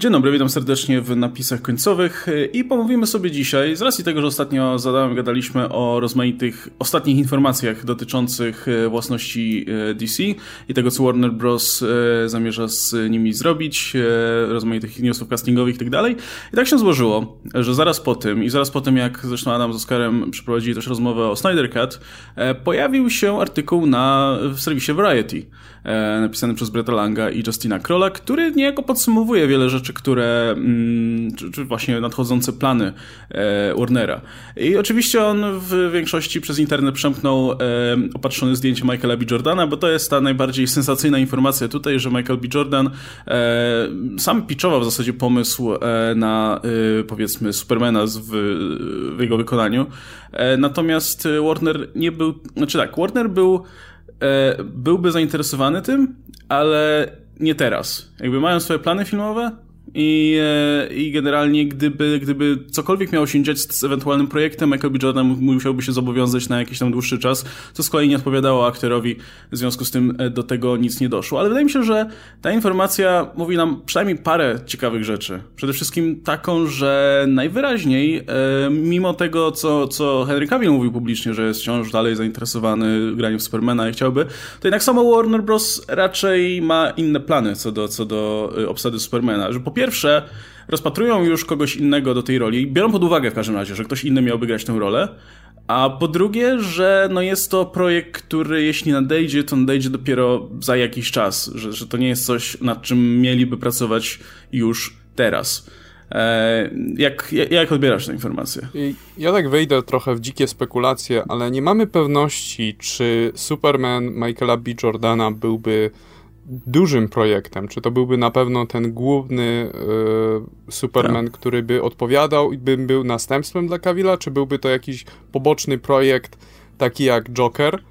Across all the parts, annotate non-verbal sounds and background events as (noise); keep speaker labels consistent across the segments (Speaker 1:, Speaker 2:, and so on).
Speaker 1: Dzień dobry, witam serdecznie w napisach końcowych i pomówimy sobie dzisiaj, z racji tego, że ostatnio zadałem, gadaliśmy o rozmaitych ostatnich informacjach dotyczących e, własności e, DC i tego, co Warner Bros. Zamierza z nimi zrobić, rozmaitych newsów castingowych i tak dalej. I tak się złożyło, że zaraz po tym i zaraz po tym, jak zresztą Adam z Oscarem przeprowadzili też rozmowę o Snyder Cut, pojawił się artykuł na, w serwisie Variety, napisany przez Bretta Langa i Justina Krola, który niejako podsumowuje wiele rzeczy, rzeczy, które, mm, czy, czy właśnie nadchodzące plany e, Warnera. I oczywiście on w większości przez internet przemknął e, opatrzone zdjęcie Michaela B. Jordana, bo to jest ta najbardziej sensacyjna informacja tutaj, że Michael B. Jordan e, sam pitchował w zasadzie pomysł na powiedzmy Supermana w, w jego wykonaniu. Natomiast Warner nie był, znaczy tak, Warner był byłby zainteresowany tym, ale nie teraz. Jakby mają swoje plany filmowe, i, e, I generalnie, gdyby, gdyby cokolwiek miało się dziać z, ewentualnym projektem, Michael B. Jordan musiałby się zobowiązać na jakiś tam dłuższy czas, co z kolei nie odpowiadało aktorowi, w związku z tym e, do tego nic nie doszło. Ale wydaje mi się, że ta informacja mówi nam przynajmniej parę ciekawych rzeczy. Przede wszystkim taką, że najwyraźniej, e, mimo tego, co, co Henry Cavill mówił publicznie, że jest wciąż dalej zainteresowany graniem w Supermana i chciałby, to jednak samo Warner Bros. raczej ma inne plany co do, co do obsady Supermana. Że po pierwsze, rozpatrują już kogoś innego do tej roli, biorą pod uwagę w każdym razie, że ktoś inny miałby grać tę rolę, a po drugie, że no jest to projekt, który jeśli nadejdzie, to nadejdzie dopiero za jakiś czas, że, że to nie jest coś, nad czym mieliby pracować już teraz. E, jak, jak odbierasz tę informację?
Speaker 2: Ja tak wejdę trochę w dzikie spekulacje, ale nie mamy pewności, czy Superman Michaela B. Jordana byłby dużym projektem? Czy to byłby na pewno ten główny y, Superman, tak. który by odpowiadał i by był następstwem dla Kawila, czy byłby to jakiś poboczny projekt, taki jak Joker?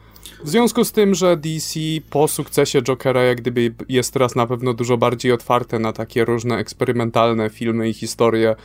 Speaker 2: W związku z tym, że DC po sukcesie Jokera jak gdyby jest teraz na pewno dużo bardziej otwarte na takie różne eksperymentalne filmy i historie,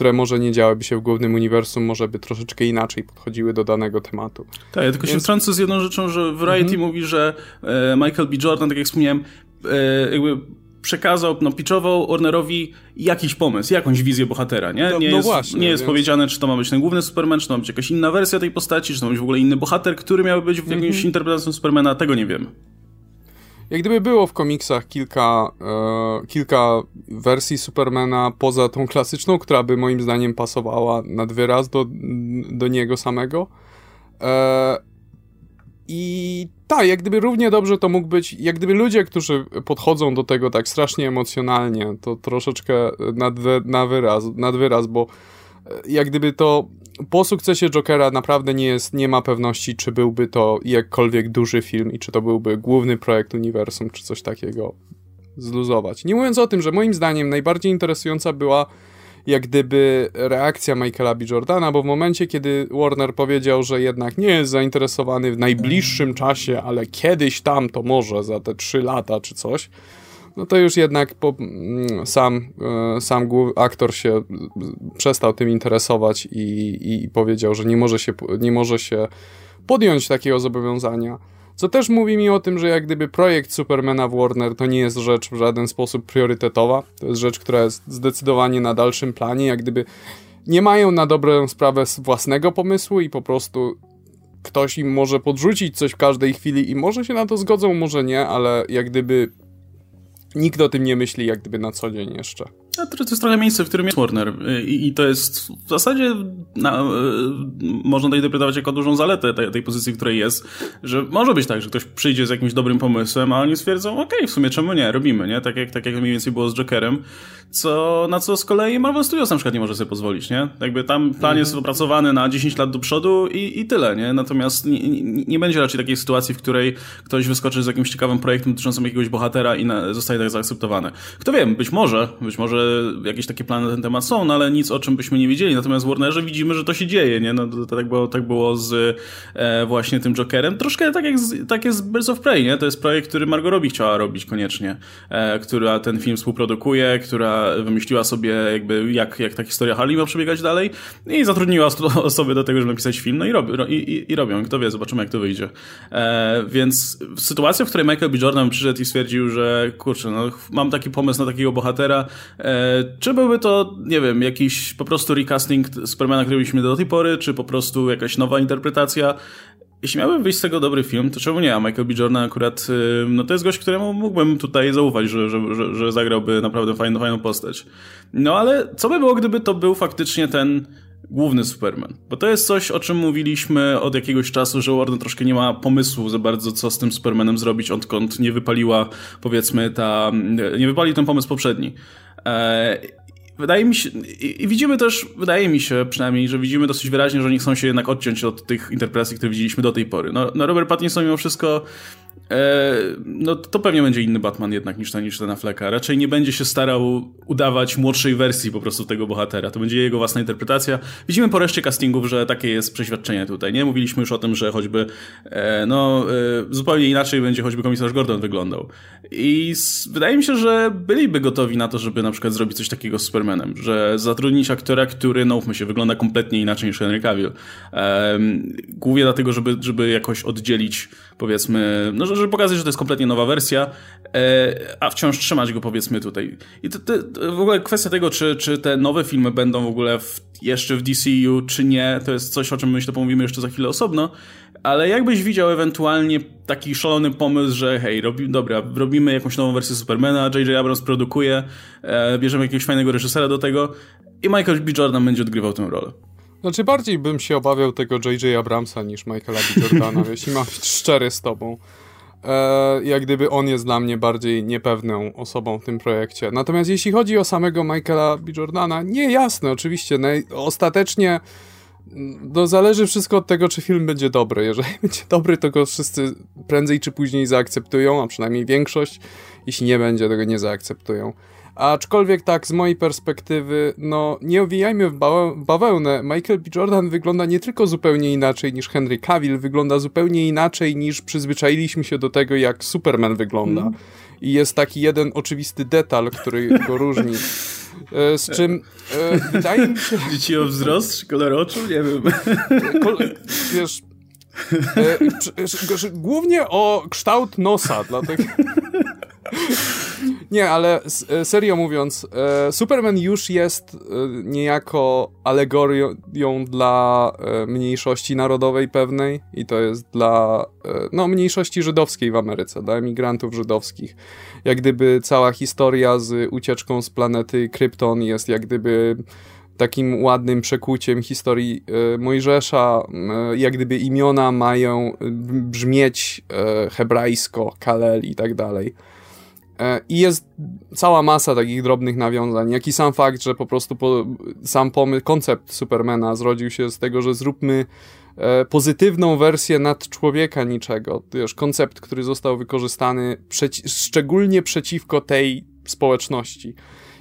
Speaker 2: które może nie działaby się w głównym uniwersum, może by troszeczkę inaczej podchodziły do danego tematu.
Speaker 1: Tak, ja tylko Więc... się wtrącę z jedną rzeczą, że Variety mhm. mówi, że e, Michael B. Jordan, tak jak wspomniałem, e, jakby przekazał, no pitchował Warnerowi jakiś pomysł, jakąś wizję bohatera, nie?
Speaker 2: No,
Speaker 1: nie
Speaker 2: no
Speaker 1: jest,
Speaker 2: właśnie,
Speaker 1: nie jest
Speaker 2: więc...
Speaker 1: powiedziane, czy to ma być ten główny Superman, czy to ma być jakaś inna wersja tej postaci, czy to ma być w ogóle inny bohater, który miał być w jakimś mm -hmm. interpretacji Supermana, tego nie wiem.
Speaker 2: Jak gdyby było w komiksach kilka, e, kilka wersji Supermana poza tą klasyczną, która by moim zdaniem pasowała nad wyraz do, do niego samego. E, I tak, jak gdyby równie dobrze to mógł być, jak gdyby ludzie, którzy podchodzą do tego tak strasznie emocjonalnie, to troszeczkę nad, na wyraz, nad wyraz, bo e, jak gdyby to po sukcesie Jokera naprawdę nie jest, nie ma pewności, czy byłby to jakkolwiek duży film i czy to byłby główny projekt uniwersum, czy coś takiego zluzować. Nie mówiąc o tym, że moim zdaniem najbardziej interesująca była jak gdyby reakcja Michaela B. Jordana, bo w momencie, kiedy Warner powiedział, że jednak nie jest zainteresowany w najbliższym czasie, ale kiedyś tam to może za te trzy lata czy coś, no to już jednak po, mm, sam, e, sam aktor się przestał tym interesować i, i powiedział, że nie może, się, nie może się podjąć takiego zobowiązania. Co też mówi mi o tym, że jak gdyby projekt Supermana w Warner to nie jest rzecz w żaden sposób priorytetowa. To jest rzecz, która jest zdecydowanie na dalszym planie. Jak gdyby nie mają na dobrą sprawę własnego pomysłu i po prostu ktoś im może podrzucić coś w każdej chwili i może się na to zgodzą, może nie, ale jak gdyby nikt o tym nie myśli jak gdyby na co dzień jeszcze.
Speaker 1: No, to jest trochę miejsce, w którym jest Warner i, i to jest w zasadzie na, e, można to interpretować jako dużą zaletę tej, tej, pozycji, w której jest, że może być tak, że ktoś przyjdzie z jakimś dobrym pomysłem, a oni stwierdzą, okej, okay, w sumie czemu nie, robimy, nie? Tak jak, tak jak mniej więcej było z Jokerem, co, na co z kolei Marvel Studios na przykład nie może sobie pozwolić, nie? Jakby tam plan jest mhm. opracowany na 10 lat do przodu i, i tyle, nie? Natomiast nie, nie, nie, będzie raczej takiej sytuacji, w której ktoś wyskoczy z jakimś ciekawym projektem dotyczącym jakiegoś bohatera i na, zostaje tak zaakceptowany. Kto wie, być może, być może jakieś takie plany na ten temat są, no ale nic o czym byśmy nie wiedzieli. Natomiast w Warnerze widzimy, że to się dzieje, nie? No, to, tak, było, tak było z e, właśnie tym Jokerem. Troszkę tak jak, z, tak jest z Birds of Prey, nie? To jest projekt, który Margot Robbie chciała robić koniecznie, e, która ten film współprodukuje, która wymyśliła sobie jakby jak, jak ta historia Harley ma przebiegać dalej i zatrudniła (laughs) osoby do tego, żeby napisać film, no i, i, i, i robią. Kto wie, zobaczymy jak to wyjdzie. E, więc sytuacja, w której Michael B. Jordan przyszedł i stwierdził, że kurczę, no, mam taki pomysł na takiego bohatera, E, czy byłby to, nie wiem, jakiś po prostu recasting Supermana, który mieliśmy do tej pory, czy po prostu jakaś nowa interpretacja? Jeśli miałby wyjść z tego dobry film, to czemu nie? A Michael B. Jordan akurat, no to jest gość, któremu mógłbym tutaj zaufać, że, że, że, że zagrałby naprawdę fajną, fajną postać. No ale co by było, gdyby to był faktycznie ten główny Superman. Bo to jest coś, o czym mówiliśmy od jakiegoś czasu, że Warner troszkę nie ma pomysłu za bardzo, co z tym Supermanem zrobić, odkąd nie wypaliła, powiedzmy, ta... nie wypalił ten pomysł poprzedni. E, wydaje mi się, i widzimy też, wydaje mi się przynajmniej, że widzimy dosyć wyraźnie, że oni chcą się jednak odciąć od tych interpretacji, które widzieliśmy do tej pory. No, no Robert Pattinson mimo wszystko no to pewnie będzie inny Batman jednak niż ten, niż ten Afflecka. Raczej nie będzie się starał udawać młodszej wersji po prostu tego bohatera. To będzie jego własna interpretacja. Widzimy po reszcie castingów, że takie jest przeświadczenie tutaj, nie? Mówiliśmy już o tym, że choćby e, no e, zupełnie inaczej będzie choćby komisarz Gordon wyglądał. I wydaje mi się, że byliby gotowi na to, żeby na przykład zrobić coś takiego z Supermanem, że zatrudnić aktora, który, no ufmy się, wygląda kompletnie inaczej niż Henry Cavill. Głównie dlatego, żeby, żeby jakoś oddzielić powiedzmy, no żeby pokazać, że to jest kompletnie nowa wersja, e, a wciąż trzymać go powiedzmy tutaj. I to, to, to w ogóle kwestia tego, czy, czy te nowe filmy będą w ogóle w, jeszcze w DCU, czy nie, to jest coś, o czym myślę pomówimy jeszcze za chwilę osobno, ale jakbyś widział ewentualnie taki szalony pomysł, że hej, robi, dobra, robimy jakąś nową wersję Supermana, J.J. Abrams produkuje, e, bierzemy jakiegoś fajnego reżysera do tego i Michael B. Jordan będzie odgrywał tę rolę.
Speaker 2: Znaczy bardziej bym się obawiał tego J.J. Abramsa niż Michaela B. Jordana, jeśli mam być szczery z tobą. E, jak gdyby on jest dla mnie bardziej niepewną osobą w tym projekcie. Natomiast jeśli chodzi o samego Michaela B. Jordana, nie jasne, oczywiście. ostatecznie no, zależy wszystko od tego, czy film będzie dobry. Jeżeli (laughs) będzie dobry, to go wszyscy prędzej czy później zaakceptują, a przynajmniej większość. Jeśli nie będzie, to go nie zaakceptują. Aczkolwiek tak, z mojej perspektywy, no nie owijajmy w bawełnę. Michael B. Jordan wygląda nie tylko zupełnie inaczej niż Henry Cavill, wygląda zupełnie inaczej niż przyzwyczaili się do tego, jak Superman wygląda. Mm. I jest taki jeden oczywisty detal, który go różni. E, z czym e, wydaje mi się... (laughs)
Speaker 1: Chodzi o wzrost czy kolor oczu? Nie wiem. (laughs)
Speaker 2: Kol wiesz... E, głównie o kształt nosa, dlatego... Nie, ale e, serio mówiąc, e, Superman już jest e, niejako alegorią dla mniejszości narodowej pewnej i to jest dla no, mniejszości żydowskiej w Ameryce, dla emigrantów żydowskich. Jak gdyby cała historia z ucieczką z planety Krypton jest jak gdyby takim ładnym przekuciem historii Mojżesza, jak gdyby imiona mają brzmieć hebrajsko, Kalel i tak dalej. E, I jest cała masa takich drobnych nawiązań, jak i sam fakt, że po prostu po, sam pomysł, koncept Supermana zrodził się z tego, że zróbmy e, pozytywną wersję nad człowieka niczego. Wiesz, koncept, który został wykorzystany przeci szczególnie przeciwko tej społeczności.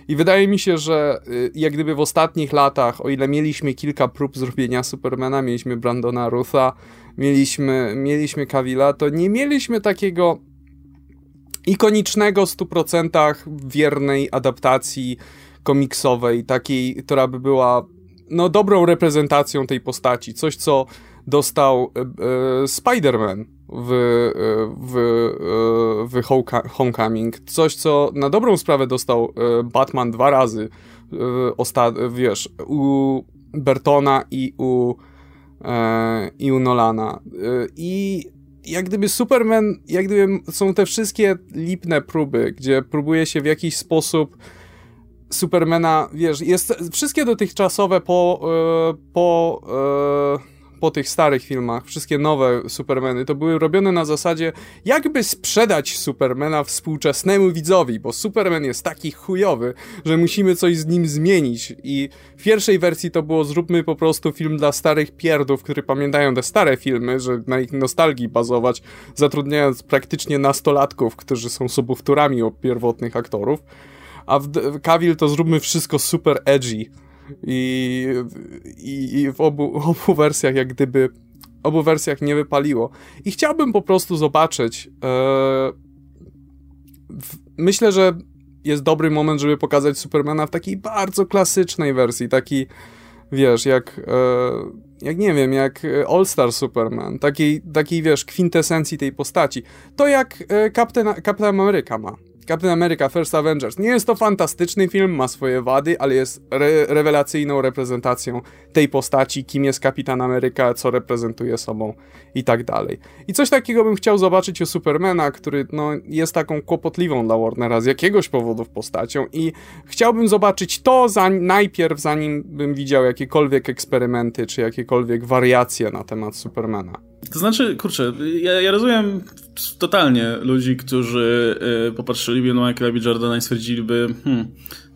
Speaker 2: I wydaje mi się, że y, jak gdyby w ostatnich latach, o ile mieliśmy kilka prób zrobienia Supermana, mieliśmy Brandona Rutha, mieliśmy, mieliśmy Cavilla, to nie mieliśmy takiego ikonicznego 100% wiernej adaptacji komiksowej, takiej, która by była no, dobrą reprezentacją tej postaci. Coś, co dostał e, e Spider-Man w, e, w, e, w Homecoming. Coś, co na dobrą sprawę dostał Batman dwa razy, osta wiesz, u Bertona i u, i u Nolana. I jak gdyby Superman, jak gdyby są te wszystkie lipne próby, gdzie próbuje się w jakiś sposób Supermana, wiesz, jest wszystkie dotychczasowe po, e, po e, po tych starych filmach, wszystkie nowe Supermany, to były robione na zasadzie, jakby sprzedać Supermana współczesnemu widzowi, bo Superman jest taki chujowy, że musimy coś z nim zmienić. I w pierwszej wersji to było zróbmy po prostu film dla starych pierdów, którzy pamiętają te stare filmy, że na ich nostalgii bazować, zatrudniając praktycznie nastolatków, którzy są sobowtórami pierwotnych aktorów. A w Cavill to zróbmy wszystko super edgy i, i, i w obu, (laughs) obu wersjach jak gdyby obu wersjach nie wypaliło. I chciałbym po prostu zobaczyć. E, myślę, że jest dobry moment, żeby pokazać Supermana w takiej bardzo klasycznej wersji, taki wiesz, jak e, jak nie wiem, jak All Star Superman, takiej, takiej wiesz, kwintesencji tej postaci. To jak e, Captain, Captain America ma. Captain America First Avengers. Nie jest to fantastyczny film, ma swoje wady, ale jest re rewelacyjną reprezentacją tej postaci, kim jest Kapitan Ameryka, co reprezentuje sobą i tak dalej. I coś takiego bym chciał zobaczyć u Supermana, który no, jest taką kłopotliwą dla Warnera z jakiegoś powodu postacią i chciałbym zobaczyć to za, najpierw, zanim bym widział jakiekolwiek eksperymenty, czy jakiekolwiek wariacje na temat Supermana.
Speaker 1: To znaczy, kurczę, ja, ja rozumiem totalnie ludzi, którzy y, popatrzyliby na Michaela B. Jordana i stwierdziliby, hmm,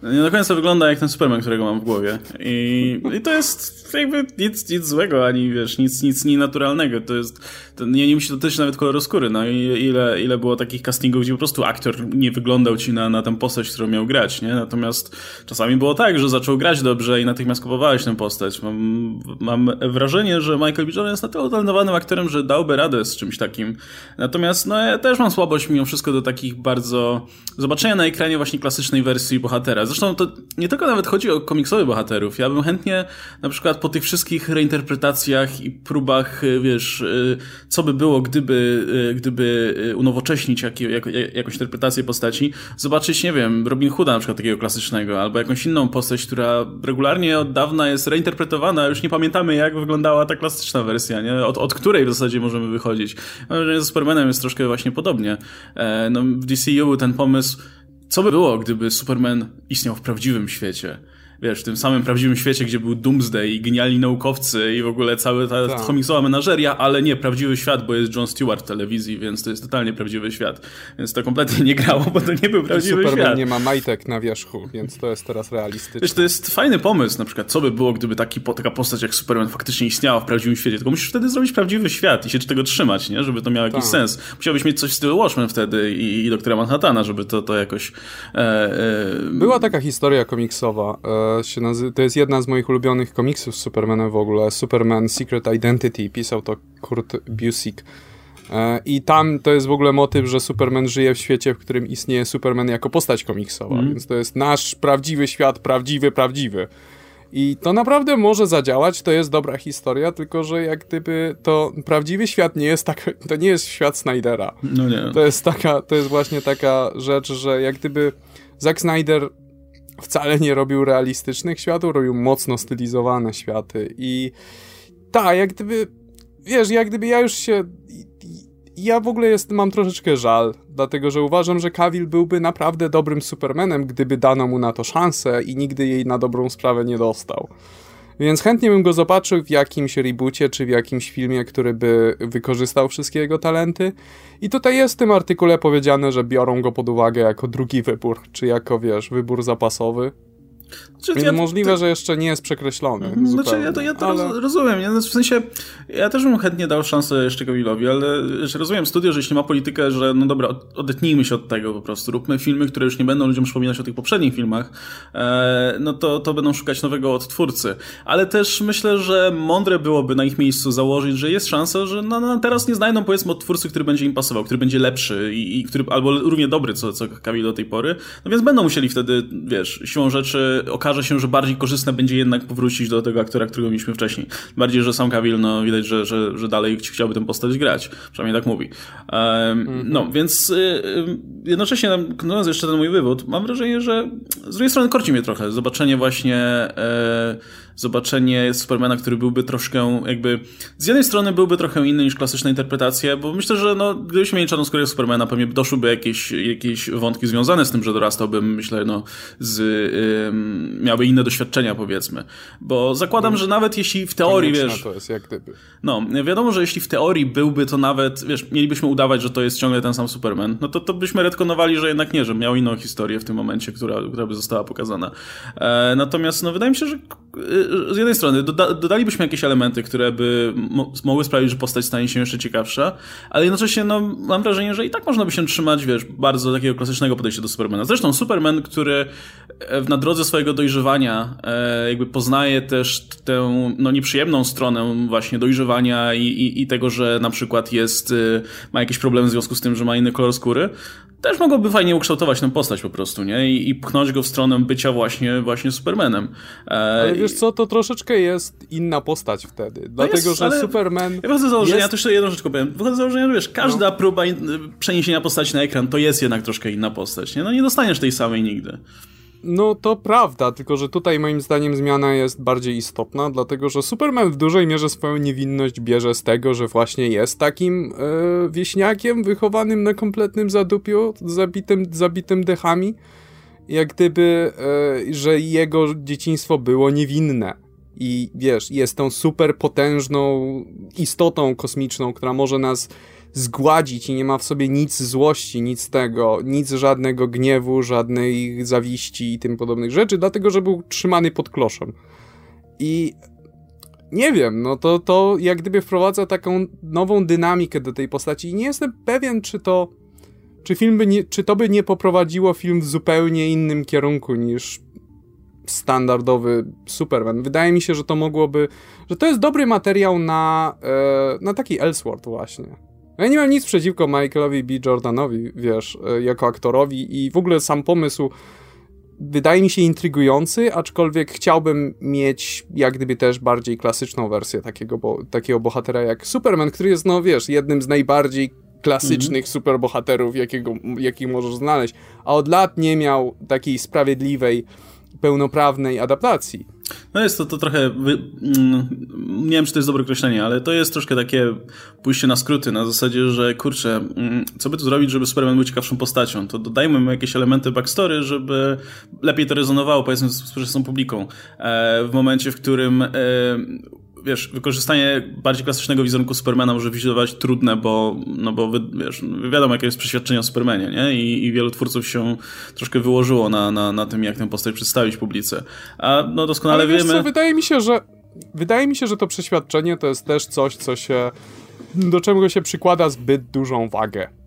Speaker 1: nie do końca wygląda jak ten Superman, którego mam w głowie. I, i to jest jakby nic, nic złego, ani wiesz, nic, nic nienaturalnego. To jest, to nie, nie musi dotyczyć nawet koloru skóry. No i ile, ile było takich castingów, gdzie po prostu aktor nie wyglądał ci na, na tę postać, którą miał grać, nie? Natomiast czasami było tak, że zaczął grać dobrze i natychmiast kupowałeś tę postać. Mam, mam wrażenie, że Michael B. Jordan jest na tyle utalentowanym aktorem, że dałby radę z czymś takim. Natomiast no ja też mam słabość mimo wszystko do takich bardzo zobaczenia na ekranie właśnie klasycznej wersji bohatera. Zresztą to nie tylko nawet chodzi o komiksowych bohaterów. Ja bym chętnie na przykład po tych wszystkich reinterpretacjach i próbach, wiesz, co by było, gdyby, y, gdyby unowocześnić jak, jak, jakąś interpretację postaci, zobaczyć, nie wiem, Robin Hooda na przykład takiego klasycznego, albo jakąś inną postać, która regularnie od dawna jest reinterpretowana, już nie pamiętamy jak wyglądała ta klasyczna wersja, nie? Od, od której w zasadzie możemy wychodzić. Mam wrażenie, że z Supermanem jest troszkę właśnie podobnie. E, no, w DCU był ten pomysł, co by było, gdyby Superman istniał w prawdziwym świecie? Wiesz, w tym samym prawdziwym świecie, gdzie był Doomsday i genialni naukowcy i w ogóle cała ta tak. komiksowa menażeria, ale nie, prawdziwy świat, bo jest John Stewart w telewizji, więc to jest totalnie prawdziwy świat. Więc to kompletnie nie grało, bo to nie był prawdziwy
Speaker 2: Superman
Speaker 1: świat.
Speaker 2: nie ma majtek na wierzchu, więc to jest teraz realistyczne.
Speaker 1: Wiesz, to jest fajny pomysł, na przykład, co by było, gdyby taki, taka postać jak Superman faktycznie istniała w prawdziwym świecie, tylko musisz wtedy zrobić prawdziwy świat i się tego trzymać, nie? Żeby to miało jakiś tak. sens. Musiałbyś mieć coś w stylu Watchmen wtedy i, i Doktora Manhattana, żeby to, to jakoś... E,
Speaker 2: e... Była taka historia komiksowa, e, się to jest jedna z moich ulubionych komiksów z Supermanem w ogóle. Superman Secret Identity. Pisał to Kurt Busiek. E, I tam to jest w ogóle motyw, że Superman żyje w świecie, w którym istnieje Superman jako postać komiksowa, mm. więc to jest nasz prawdziwy świat, prawdziwy, prawdziwy. I to naprawdę może zadziałać, to jest dobra historia, tylko że jak gdyby to prawdziwy świat nie jest tak, to nie jest świat Snydera.
Speaker 1: No nie.
Speaker 2: To jest taka, to jest właśnie taka rzecz, że jak gdyby Zack Snyder wcale nie robił realistycznych światów, robił mocno stylizowane światy i tak, jak gdyby, wiesz, jak gdyby ja już się, ja w ogóle jest, mam troszeczkę żal, dlatego że uważam, że Cavill byłby naprawdę dobrym Supermanem, gdyby dano mu na to szansę i nigdy jej na dobrą sprawę nie dostał. Więc chętnie bym go zobaczył w jakimś reboocie, czy w jakimś filmie, który by wykorzystał wszystkie jego talenty. I tutaj jest w tym artykule powiedziane, że biorą go pod uwagę jako drugi wybór, czy jako, wiesz, wybór zapasowy. Znaczy, ja, możliwe, to... że jeszcze nie jest przekreślony. Mhm,
Speaker 1: znaczy, ja to, ja to ale... rozumiem. Ja, w sensie, ja też bym chętnie dał szansę jeszcze Kamilowi, ale rozumiem studio, że jeśli ma politykę, że no dobra, odetnijmy się od tego po prostu. Róbmy filmy, które już nie będą ludziom przypominać o tych poprzednich filmach, e, no to, to będą szukać nowego odtwórcy. Ale też myślę, że mądre byłoby na ich miejscu założyć, że jest szansa, że no, no teraz nie znajdą powiedzmy odtwórcy, który będzie im pasował, który będzie lepszy i, i który, albo równie dobry, co, co do tej pory. No więc będą musieli wtedy, wiesz, siłą rzeczy okaże się, że bardziej będzie jednak powrócić do tego aktora, którego mieliśmy wcześniej. Bardziej, że sam Cavill, no widać, że, że, że dalej chciałby tę postać grać. Przynajmniej tak mówi. No, więc y, y, jednocześnie, kontynuując jeszcze ten mój wywód, mam wrażenie, że z drugiej strony korci mnie trochę zobaczenie właśnie y, zobaczenie Supermana, który byłby troszkę jakby, z jednej strony byłby trochę inny niż klasyczna interpretacja, bo myślę, że no, gdybyśmy mieli czarnoskórego Supermana, pewnie doszłyby jakieś, jakieś wątki związane z tym, że dorastałbym, myślę, no, z, ym, miałby inne doświadczenia, powiedzmy. Bo zakładam, że nawet jeśli w teorii, wiesz...
Speaker 2: to jest jak gdyby.
Speaker 1: No, wiadomo, że jeśli w teorii byłby to nawet, wiesz, mielibyśmy udawać, że to jest ciągle ten sam Superman, no to, to byśmy retkonowali, że jednak nie, że miał inną historię w tym momencie, która, która by została pokazana. E, natomiast, no, wydaje mi się, że z jednej strony doda dodalibyśmy jakieś elementy, które by mogły sprawić, że postać stanie się jeszcze ciekawsza, ale jednocześnie no, mam wrażenie, że i tak można by się trzymać, wiesz, bardzo takiego klasycznego podejścia do Supermana. Zresztą Superman, który e, na drodze swojego dojrzewania e, jakby poznaje też tę no, nieprzyjemną stronę właśnie dojrzewania i, i, i tego, że na przykład jest, e, ma jakieś problemy w związku z tym, że ma inny kolor skóry, też mogłoby fajnie ukształtować tę postać po prostu, nie? I, i pchnąć go w stronę bycia właśnie, właśnie Supermanem.
Speaker 2: E, ale wiesz co, to troszeczkę jest inna postać wtedy. No dlatego, jest, że Superman.
Speaker 1: Ja wychodzę z założenia, jest... też jedną rzecz powiem. Wychodzę z założenia, że wiesz, każda no. próba przeniesienia postaci na ekran to jest jednak troszkę inna postać, nie? No nie dostaniesz tej samej nigdy.
Speaker 2: No to prawda, tylko że tutaj moim zdaniem zmiana jest bardziej istotna, dlatego że Superman w dużej mierze swoją niewinność bierze z tego, że właśnie jest takim e, wieśniakiem wychowanym na kompletnym zadupiu, zabitym, zabitym dechami, jak gdyby, e, że jego dzieciństwo było niewinne. I wiesz, jest tą super potężną istotą kosmiczną, która może nas zgładzić i nie ma w sobie nic złości, nic tego, nic żadnego gniewu, żadnej zawiści i tym podobnych rzeczy, dlatego że był trzymany pod kloszem. I nie wiem, no to, to jak gdyby wprowadza taką nową dynamikę do tej postaci i nie jestem pewien, czy to czy film by nie, czy to by nie poprowadziło film w zupełnie innym kierunku niż standardowy Superman. Wydaje mi się, że to mogłoby, że to jest dobry materiał na, e, na taki Elseworld właśnie. Ja nie mam nic przeciwko Michaelowi B. Jordanowi, wiesz, e, jako aktorowi i w ogóle sam pomysł wydaje mi się intrygujący, aczkolwiek chciałbym mieć jak gdyby też bardziej klasyczną wersję takiego, bo, takiego bohatera jak Superman, który jest, no wiesz, jednym z najbardziej klasycznych mm -hmm. superbohaterów, jakiego, jakich możesz znaleźć, a od lat nie miał takiej sprawiedliwej, pełnoprawnej adaptacji.
Speaker 1: No jest to, to trochę, mm, nie wiem czy to jest dobre określenie, ale to jest troszkę takie pójście na skróty, na zasadzie, że kurczę, mm, co by tu zrobić, żeby Superman był ciekawszą postacią? To dodajmy mu jakieś elementy backstory, żeby lepiej to rezonowało powiedzmy z współczesną publiką. E, w momencie, w którym e, wiesz, wykorzystanie bardziej klasycznego wizerunku Supermana może wydawać trudne, bo, no bo wiesz, wiadomo, jakie jest przeświadczenie o Supermanie, nie? I, I, wielu twórców się troszkę wyłożyło na, na, na tym, jak tę postać przedstawić publice. A no doskonale
Speaker 2: Ale
Speaker 1: wiemy...
Speaker 2: Co, wydaje mi się, że wydaje mi się, że to przeświadczenie to jest też coś, co się do czego się przykłada zbyt dużą wagę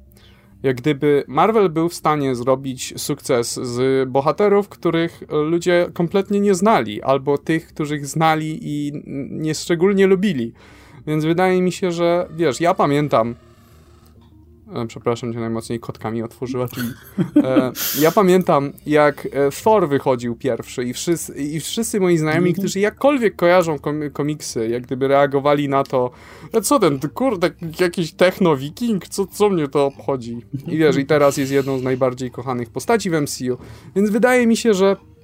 Speaker 2: jak gdyby Marvel był w stanie zrobić sukces z bohaterów, których ludzie kompletnie nie znali, albo tych, których znali i nie szczególnie lubili. Więc wydaje mi się, że wiesz, ja pamiętam przepraszam cię najmocniej, kotkami otworzyła drzwi. E, ja pamiętam, jak e, Thor wychodził pierwszy i wszyscy, i wszyscy moi znajomi, mhm. którzy jakkolwiek kojarzą komiksy, jak gdyby reagowali na to, co ten, kurde, jakiś techno-wiking, co, co mnie to obchodzi? I wiesz, i teraz jest jedną z najbardziej kochanych postaci w MCU, więc wydaje mi się, że E,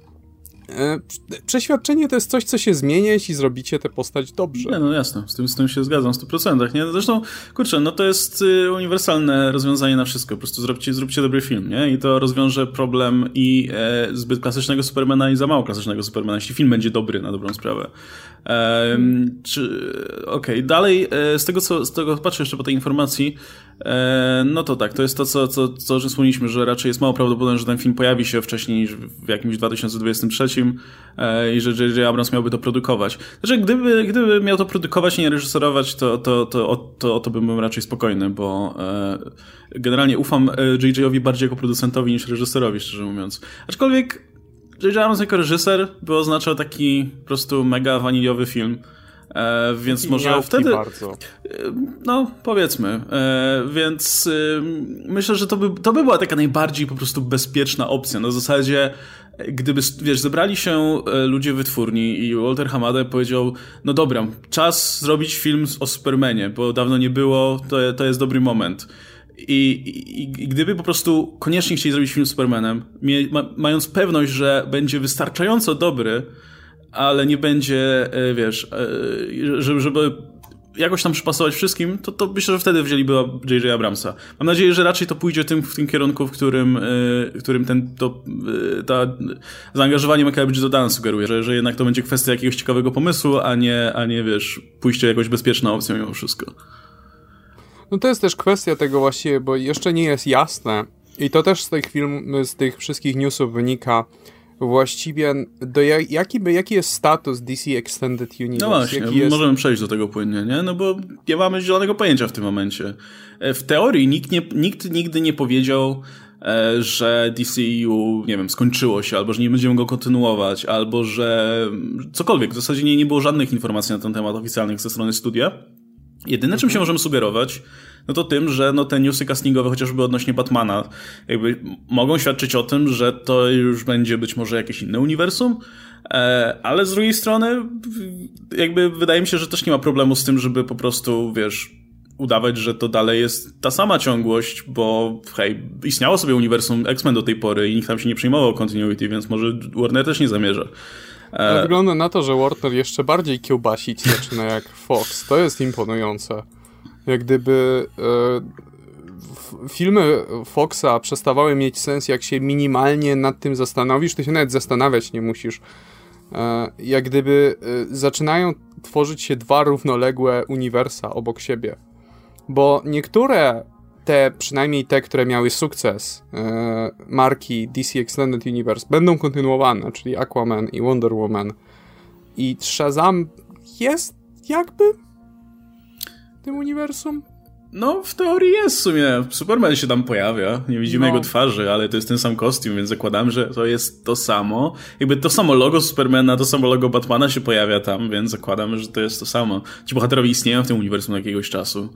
Speaker 2: przeświadczenie to jest coś, co się zmienia, jeśli zrobicie tę postać dobrze.
Speaker 1: Nie, no jasne, z tym, z tym się zgadzam w 100%. Nie? Zresztą, kurczę, no to jest y, uniwersalne rozwiązanie na wszystko. Po prostu zróbcie, zróbcie dobry film, nie? I to rozwiąże problem i e, zbyt klasycznego Supermana i za mało klasycznego Supermana, jeśli film będzie dobry, na dobrą sprawę. E, Okej, okay. dalej, e, z tego co z tego patrzę jeszcze po tej informacji, e, no to tak, to jest to, co, co, co że wspomnieliśmy, że raczej jest mało prawdopodobne, że ten film pojawi się wcześniej niż w jakimś 2023 e, i że J.J. Abrams miałby to produkować. Znaczy, gdyby, gdyby miał to produkować i nie reżyserować, to, to, to, o, to, to bym był raczej spokojny, bo e, generalnie ufam J.J.owi bardziej jako producentowi niż reżyserowi, szczerze mówiąc. Aczkolwiek J.J. Abrams jako reżyser by oznaczał taki po prostu mega waniliowy film. E, więc taki może wtedy.
Speaker 2: Bardzo. E,
Speaker 1: no, powiedzmy. E, więc e, myślę, że to by, to by była taka najbardziej po prostu bezpieczna opcja. Na zasadzie, gdyby, wiesz, zebrali się e, ludzie wytwórni i Walter Hamada powiedział: No dobra, czas zrobić film o Supermanie, bo dawno nie było, to, to jest dobry moment. I, i, I, gdyby po prostu koniecznie chcieli zrobić film z Supermanem, ma, mając pewność, że będzie wystarczająco dobry, ale nie będzie, e, wiesz, e, żeby, żeby jakoś tam przypasować wszystkim, to, to myślę, że wtedy wzięliby J.J. Abramsa. Mam nadzieję, że raczej to pójdzie tym, w tym kierunku, w którym, e, którym ten, to, ta zaangażowanie Michaela B. Jordana sugeruje, że, że jednak to będzie kwestia jakiegoś ciekawego pomysłu, a nie, a nie wiesz, pójście jakąś bezpieczną opcją mimo wszystko.
Speaker 2: No to jest też kwestia tego właściwie, bo jeszcze nie jest jasne i to też z tych film, z tych wszystkich newsów wynika właściwie do jaki, jaki jest status DC Extended Universe?
Speaker 1: No właśnie,
Speaker 2: jest...
Speaker 1: możemy przejść do tego płynnie, nie? No bo nie mamy zielonego pojęcia w tym momencie. E, w teorii nikt, nie, nikt nigdy nie powiedział, e, że DCU, nie wiem, skończyło się, albo że nie będziemy go kontynuować, albo że cokolwiek. W zasadzie nie, nie było żadnych informacji na ten temat oficjalnych ze strony studia. Jedyne, czym się możemy sugerować, no to tym, że no te newsy castingowe chociażby odnośnie Batmana jakby mogą świadczyć o tym, że to już będzie być może jakieś inne uniwersum, e, ale z drugiej strony jakby wydaje mi się, że też nie ma problemu z tym, żeby po prostu, wiesz, udawać, że to dalej jest ta sama ciągłość, bo hej, istniało sobie uniwersum X-Men do tej pory i nikt tam się nie przejmował continuity, więc może Warner też nie zamierza.
Speaker 2: Ale wygląda na to, że Warner jeszcze bardziej kiełbasić zaczyna jak Fox. To jest imponujące. Jak gdyby e, filmy Foxa przestawały mieć sens, jak się minimalnie nad tym zastanowisz, to się nawet zastanawiać nie musisz. E, jak gdyby e, zaczynają tworzyć się dwa równoległe uniwersa obok siebie. Bo niektóre te, przynajmniej te, które miały sukces, e, marki DC Extended Universe będą kontynuowane, czyli Aquaman i Wonder Woman. I Shazam jest jakby tym uniwersum?
Speaker 1: No, w teorii jest w sumie. Superman się tam pojawia, nie widzimy no. jego twarzy, ale to jest ten sam kostium, więc zakładam, że to jest to samo. Jakby to samo logo Supermana, to samo logo Batmana się pojawia tam, więc zakładam, że to jest to samo. Ci bohaterowie istnieją w tym uniwersum od jakiegoś czasu.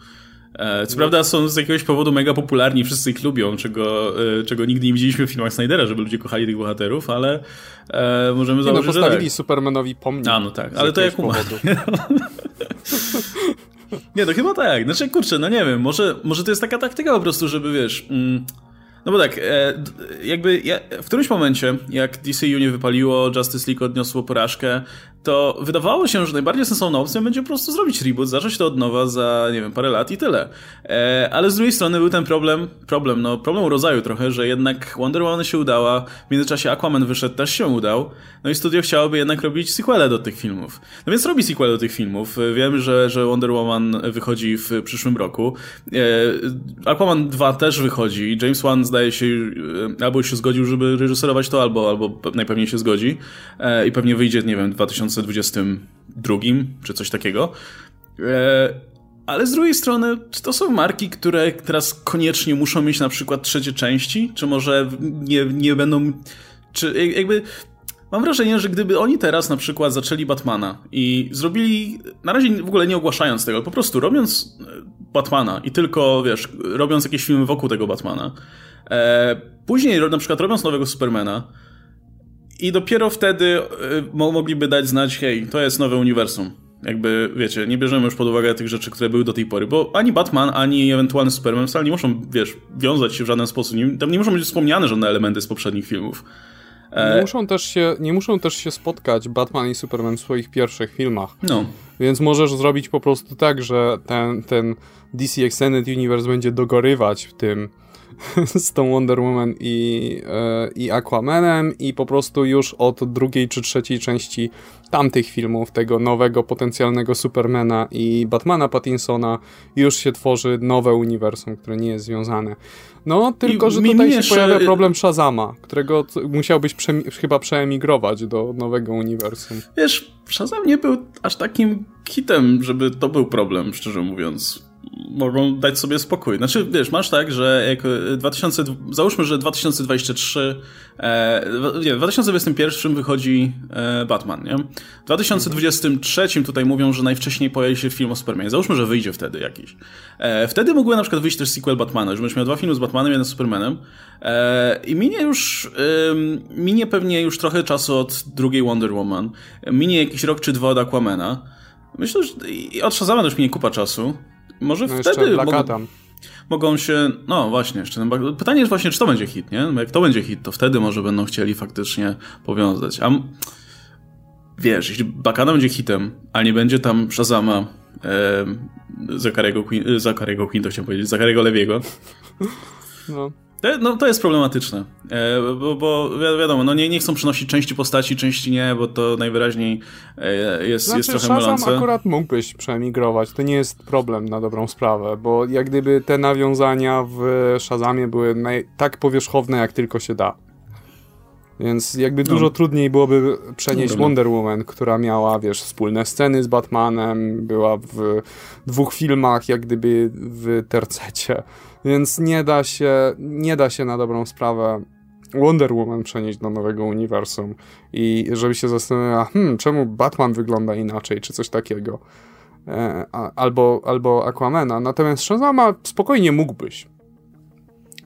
Speaker 1: E, co no. prawda są z jakiegoś powodu mega popularni, wszyscy ich lubią, czego, e, czego nigdy nie widzieliśmy w filmach Snydera, żeby ludzie kochali tych bohaterów, ale e, możemy założyć,
Speaker 2: no, postawili że tak. Supermanowi pomnik.
Speaker 1: A, no tak, ale to jak umarł. (laughs) Nie, to chyba tak. Znaczy, kurczę, no nie wiem, może, może to jest taka taktyka po prostu, żeby, wiesz... Mm, no bo tak, e, jakby ja, w którymś momencie, jak DCU nie wypaliło, Justice League odniosło porażkę, to wydawało się, że najbardziej sensowną opcją będzie po prostu zrobić reboot, zacząć to od nowa za, nie wiem, parę lat i tyle. E, ale z drugiej strony był ten problem, problem, no problem rodzaju trochę, że jednak Wonder Woman się udała, w międzyczasie Aquaman wyszedł, też się udał, no i studio chciałoby jednak robić sequele do tych filmów. No więc robi sequel do tych filmów. Wiem, że, że Wonder Woman wychodzi w przyszłym roku. E, Aquaman 2 też wychodzi. James Wan zdaje się, e, albo już się zgodził, żeby reżyserować to, albo, albo najpewniej się zgodzi. E, I pewnie wyjdzie, nie wiem, 2000 2022 czy coś takiego. E, ale z drugiej strony, czy to są marki, które teraz koniecznie muszą mieć na przykład trzecie części? Czy może nie, nie będą. Czy jakby. Mam wrażenie, że gdyby oni teraz na przykład zaczęli Batmana i zrobili, na razie w ogóle nie ogłaszając tego, po prostu robiąc e, Batmana i tylko, wiesz, robiąc jakieś filmy wokół tego Batmana, e, później na przykład robiąc nowego Supermana, i dopiero wtedy y, mogliby dać znać, hej, to jest nowe uniwersum. Jakby, wiecie, nie bierzemy już pod uwagę tych rzeczy, które były do tej pory, bo ani Batman, ani ewentualny Superman wcale nie muszą, wiesz, wiązać się w żaden sposób. Nie, tam nie muszą być wspomniane żadne elementy z poprzednich filmów.
Speaker 2: E, nie muszą, też się, nie muszą też się spotkać Batman i Superman w swoich pierwszych filmach.
Speaker 1: No.
Speaker 2: Więc możesz zrobić po prostu tak, że ten, ten DC Extended Universe będzie dogorywać w tym (laughs) z tą Wonder Woman i, e, i Aquamanem i po prostu już od drugiej czy trzeciej części tamtych filmów, tego nowego potencjalnego Supermana i Batmana Pattinsona już się tworzy nowe uniwersum, które nie jest związane. No, tylko, I że tutaj się pojawia problem Shazama, którego musiałbyś prze, chyba przeemigrować do nowego uniwersum.
Speaker 1: Wiesz, Shazam nie był aż takim hitem, żeby to był problem, szczerze mówiąc mogą dać sobie spokój. Znaczy, wiesz, masz tak, że jak 2000, załóżmy, że 2023, e, nie, w 2021 wychodzi e, Batman, nie? W 2023 tutaj mówią, że najwcześniej pojawi się film o Supermanie. Załóżmy, że wyjdzie wtedy jakiś. E, wtedy mógłby na przykład wyjść też sequel Batmana, że będziesz miał dwa filmy z Batmanem, jeden z Supermanem. E, I minie już, minie pewnie już trochę czasu od drugiej Wonder Woman. Minie jakiś rok czy dwa od Aquamana. Myślę, że od Shazama też minie kupa czasu. Może no wtedy mogą, mogą się. No właśnie, jeszcze. Pytanie jest właśnie, czy to będzie hit, nie? Bo jak to będzie hit, to wtedy może będą chcieli faktycznie powiązać. A wiesz, jeśli Bakana będzie hitem, a nie będzie tam Shazama e, Zakariego Queen, Zakariego Queen, to chciałem powiedzieć, Zakariego Lewiego. No. No, to jest problematyczne, e, bo, bo wiadomo, no nie, nie chcą przynosić części postaci, części nie, bo to najwyraźniej e, jest, znaczy, jest trochę Shazam mylące.
Speaker 2: akurat mógłbyś przemigrować, to nie jest problem na dobrą sprawę, bo jak gdyby te nawiązania w Shazamie były naj, tak powierzchowne, jak tylko się da. Więc jakby no. dużo trudniej byłoby przenieść no, Wonder Woman, która miała, wiesz, wspólne sceny z Batmanem, była w dwóch filmach, jak gdyby w tercecie. Więc nie da się, nie da się na dobrą sprawę Wonder Woman przenieść do nowego uniwersum i żeby się zastanawiała, hmm, czemu Batman wygląda inaczej, czy coś takiego. e, albo, albo Aquamana. Natomiast Shazama spokojnie mógłbyś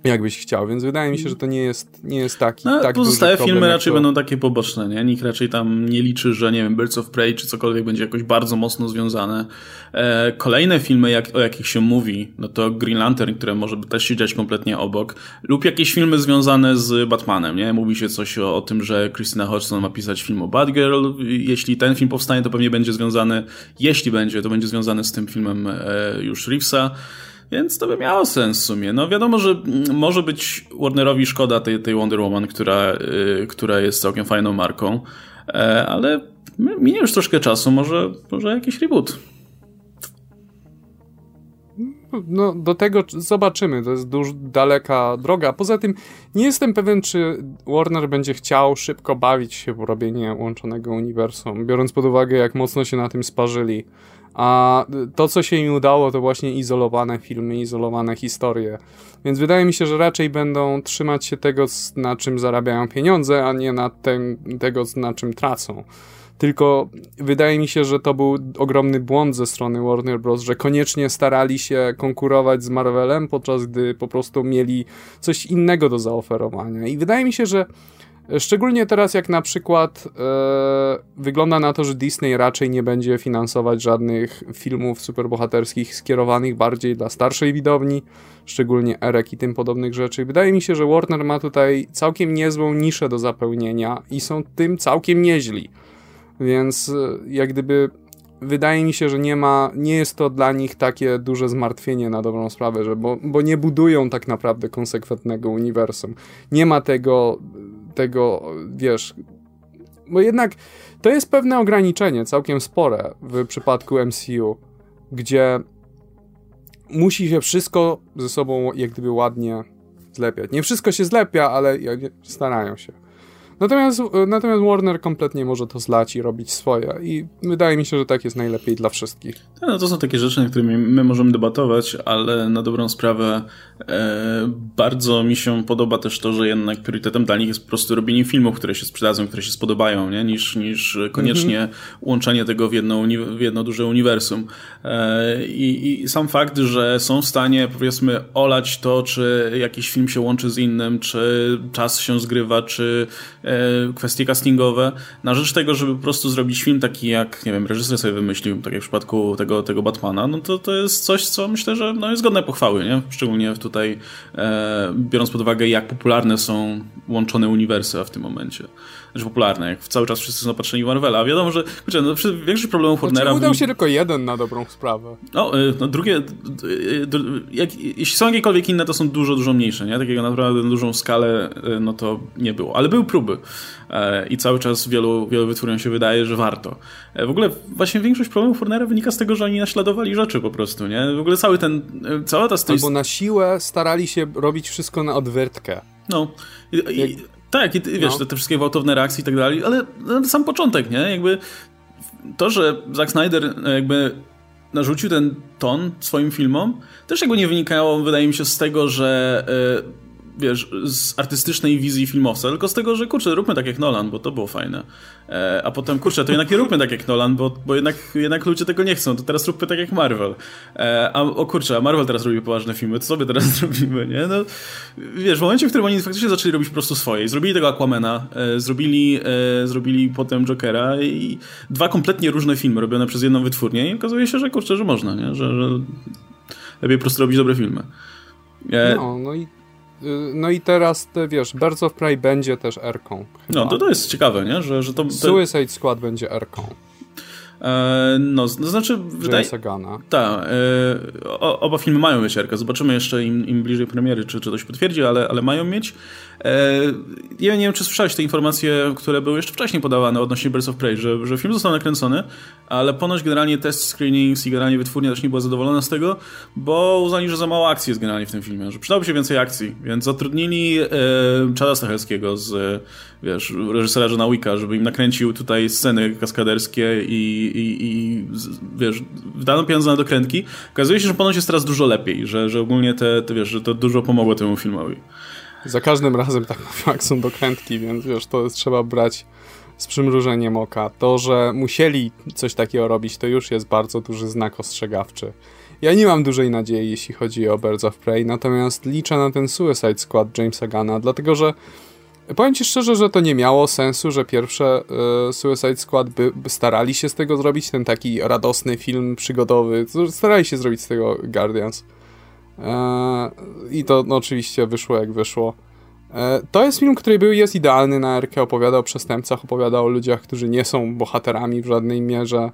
Speaker 2: jakbyś chciał, więc wydaje mi się, że to nie jest, nie jest taki
Speaker 1: no,
Speaker 2: tak
Speaker 1: Pozostałe filmy raczej to... będą takie poboczne, nie? Nikt raczej tam nie liczy, że nie wiem, Birds of Prey czy cokolwiek będzie jakoś bardzo mocno związane. E, kolejne filmy, jak, o jakich się mówi, no to Green Lantern, które może też się dziać kompletnie obok, lub jakieś filmy związane z Batmanem, nie? Mówi się coś o, o tym, że Christina Hodgson ma pisać film o Batgirl. Jeśli ten film powstanie, to pewnie będzie związany, jeśli będzie, to będzie związany z tym filmem e, już Reevesa. Więc to by miało sens w sumie. No wiadomo, że może być Warnerowi szkoda tej, tej Wonder Woman, która, yy, która jest całkiem fajną marką, e, ale minie już troszkę czasu, może, może jakiś reboot.
Speaker 2: No, do tego zobaczymy. To jest dużo daleka droga. Poza tym nie jestem pewien, czy Warner będzie chciał szybko bawić się w robienie łączonego uniwersum, biorąc pod uwagę, jak mocno się na tym sparzyli. A to, co się im udało, to właśnie izolowane filmy, izolowane historie. Więc wydaje mi się, że raczej będą trzymać się tego, na czym zarabiają pieniądze, a nie na ten, tego, na czym tracą. Tylko wydaje mi się, że to był ogromny błąd ze strony Warner Bros., że koniecznie starali się konkurować z Marvelem, podczas gdy po prostu mieli coś innego do zaoferowania. I wydaje mi się, że Szczególnie teraz, jak na przykład e, wygląda na to, że Disney raczej nie będzie finansować żadnych filmów superbohaterskich skierowanych bardziej dla starszej widowni, szczególnie Erek i tym podobnych rzeczy. Wydaje mi się, że Warner ma tutaj całkiem niezłą niszę do zapełnienia i są tym całkiem nieźli. Więc e, jak gdyby wydaje mi się, że nie ma, nie jest to dla nich takie duże zmartwienie na dobrą sprawę, że bo, bo nie budują tak naprawdę konsekwentnego uniwersum. Nie ma tego tego, wiesz, bo jednak to jest pewne ograniczenie, całkiem spore w przypadku MCU, gdzie musi się wszystko ze sobą jak gdyby ładnie zlepiać. Nie wszystko się zlepia, ale starają się. Natomiast, natomiast Warner kompletnie może to zlać i robić swoje i wydaje mi się, że tak jest najlepiej dla wszystkich.
Speaker 1: No, to są takie rzeczy, nad którymi my możemy debatować, ale na dobrą sprawę e, bardzo mi się podoba też to, że jednak priorytetem dla nich jest po prostu robienie filmów, które się sprzedadzą, które się spodobają, nie? Niż, niż koniecznie mm -hmm. łączenie tego w jedno, w jedno duże uniwersum. E, i, I sam fakt, że są w stanie powiedzmy olać to, czy jakiś film się łączy z innym, czy czas się zgrywa, czy e, E, kwestie castingowe, na rzecz tego, żeby po prostu zrobić film taki jak, nie wiem, reżyser sobie wymyślił, tak jak w przypadku tego, tego Batmana, no to to jest coś, co myślę, że no, jest godne pochwały, nie? Szczególnie tutaj e, biorąc pod uwagę, jak popularne są łączone uniwersa w tym momencie znaczy popularne, jak cały czas wszyscy są opatrzeni w Marvela. Wiadomo, że kurczę, no, większość problemów znaczy, Warnera...
Speaker 2: udał się tylko jeden na dobrą sprawę.
Speaker 1: No, no drugie, jak, jeśli są jakiekolwiek inne, to są dużo, dużo mniejsze, nie? Takiego naprawdę na dużą skalę, y, no to nie było. Ale były próby e, i cały czas wielu, wielu wytwórniom się wydaje, że warto. E, w ogóle właśnie większość problemów Warnera wynika z tego, że oni naśladowali rzeczy po prostu, nie? W ogóle cały ten, cała ta...
Speaker 2: Albo na siłę starali się robić wszystko na odwyrtkę.
Speaker 1: No. I, i, tak, i wiesz, no. te, te, wszystkie gwałtowne reakcje i tak dalej, ale no, sam początek, nie? Jakby to, że Zack Snyder e, jakby narzucił ten ton swoim filmom, też jakby nie wynikało, wydaje mi się, z tego, że y, wiesz, z artystycznej wizji filmowca, tylko z tego, że kurczę, róbmy tak jak Nolan, bo to było fajne. E, a potem, kurczę, to jednak nie róbmy tak jak Nolan, bo, bo jednak, jednak ludzie tego nie chcą, to teraz róbmy tak jak Marvel. E, a o kurczę, a Marvel teraz robi poważne filmy, co my teraz (laughs) zrobimy, nie? No, wiesz, w momencie, w którym oni faktycznie zaczęli robić po prostu swoje, zrobili tego Aquamana, e, zrobili, e, zrobili potem Jokera i dwa kompletnie różne filmy robione przez jedną wytwórnię i okazuje się, że kurczę, że można, nie? Że, że lepiej po prostu robić dobre filmy.
Speaker 2: E, no, no i no i teraz, te, wiesz, Birds of Prey będzie też R-ką.
Speaker 1: No, to, to jest ciekawe, nie? Że, że to, to...
Speaker 2: Suicide Squad będzie R-ką.
Speaker 1: E, no, to znaczy...
Speaker 2: Wydaje... Gana.
Speaker 1: Tak. E, oba filmy mają mieć. Zobaczymy jeszcze im, im bliżej premiery, czy, czy to się potwierdzi, ale, ale mają mieć. E, ja nie wiem, czy słyszałeś te informacje, które były jeszcze wcześniej podawane odnośnie Birds of Prey, że, że film został nakręcony, ale ponoć generalnie test screenings i generalnie wytwórnia też nie była zadowolona z tego, bo uznali, że za mało akcji jest generalnie w tym filmie, że przydałoby się więcej akcji, więc zatrudnili e, Czada Stachelskiego z, wiesz, reżysera Johna Wicka, żeby im nakręcił tutaj sceny kaskaderskie i, i, i wiesz, wdano pieniądze na dokrętki. Okazuje się, że ponoć jest teraz dużo lepiej, że, że ogólnie te, te, wiesz, że to dużo pomogło temu filmowi.
Speaker 2: Za każdym razem tak (laughs) jak są dokrętki, więc wiesz, to trzeba brać z przymrużeniem oka. To, że musieli coś takiego robić, to już jest bardzo duży znak ostrzegawczy. Ja nie mam dużej nadziei, jeśli chodzi o Birds of Prey, natomiast liczę na ten Suicide Squad Jamesa Gunna, dlatego że powiem ci szczerze, że to nie miało sensu, że pierwsze y, Suicide Squad by, by, starali się z tego zrobić, ten taki radosny film przygodowy, starali się zrobić z tego Guardians. E, I to no, oczywiście wyszło jak wyszło. E, to jest film, który był, jest idealny na Erkę, opowiada o przestępcach, opowiada o ludziach, którzy nie są bohaterami w żadnej mierze.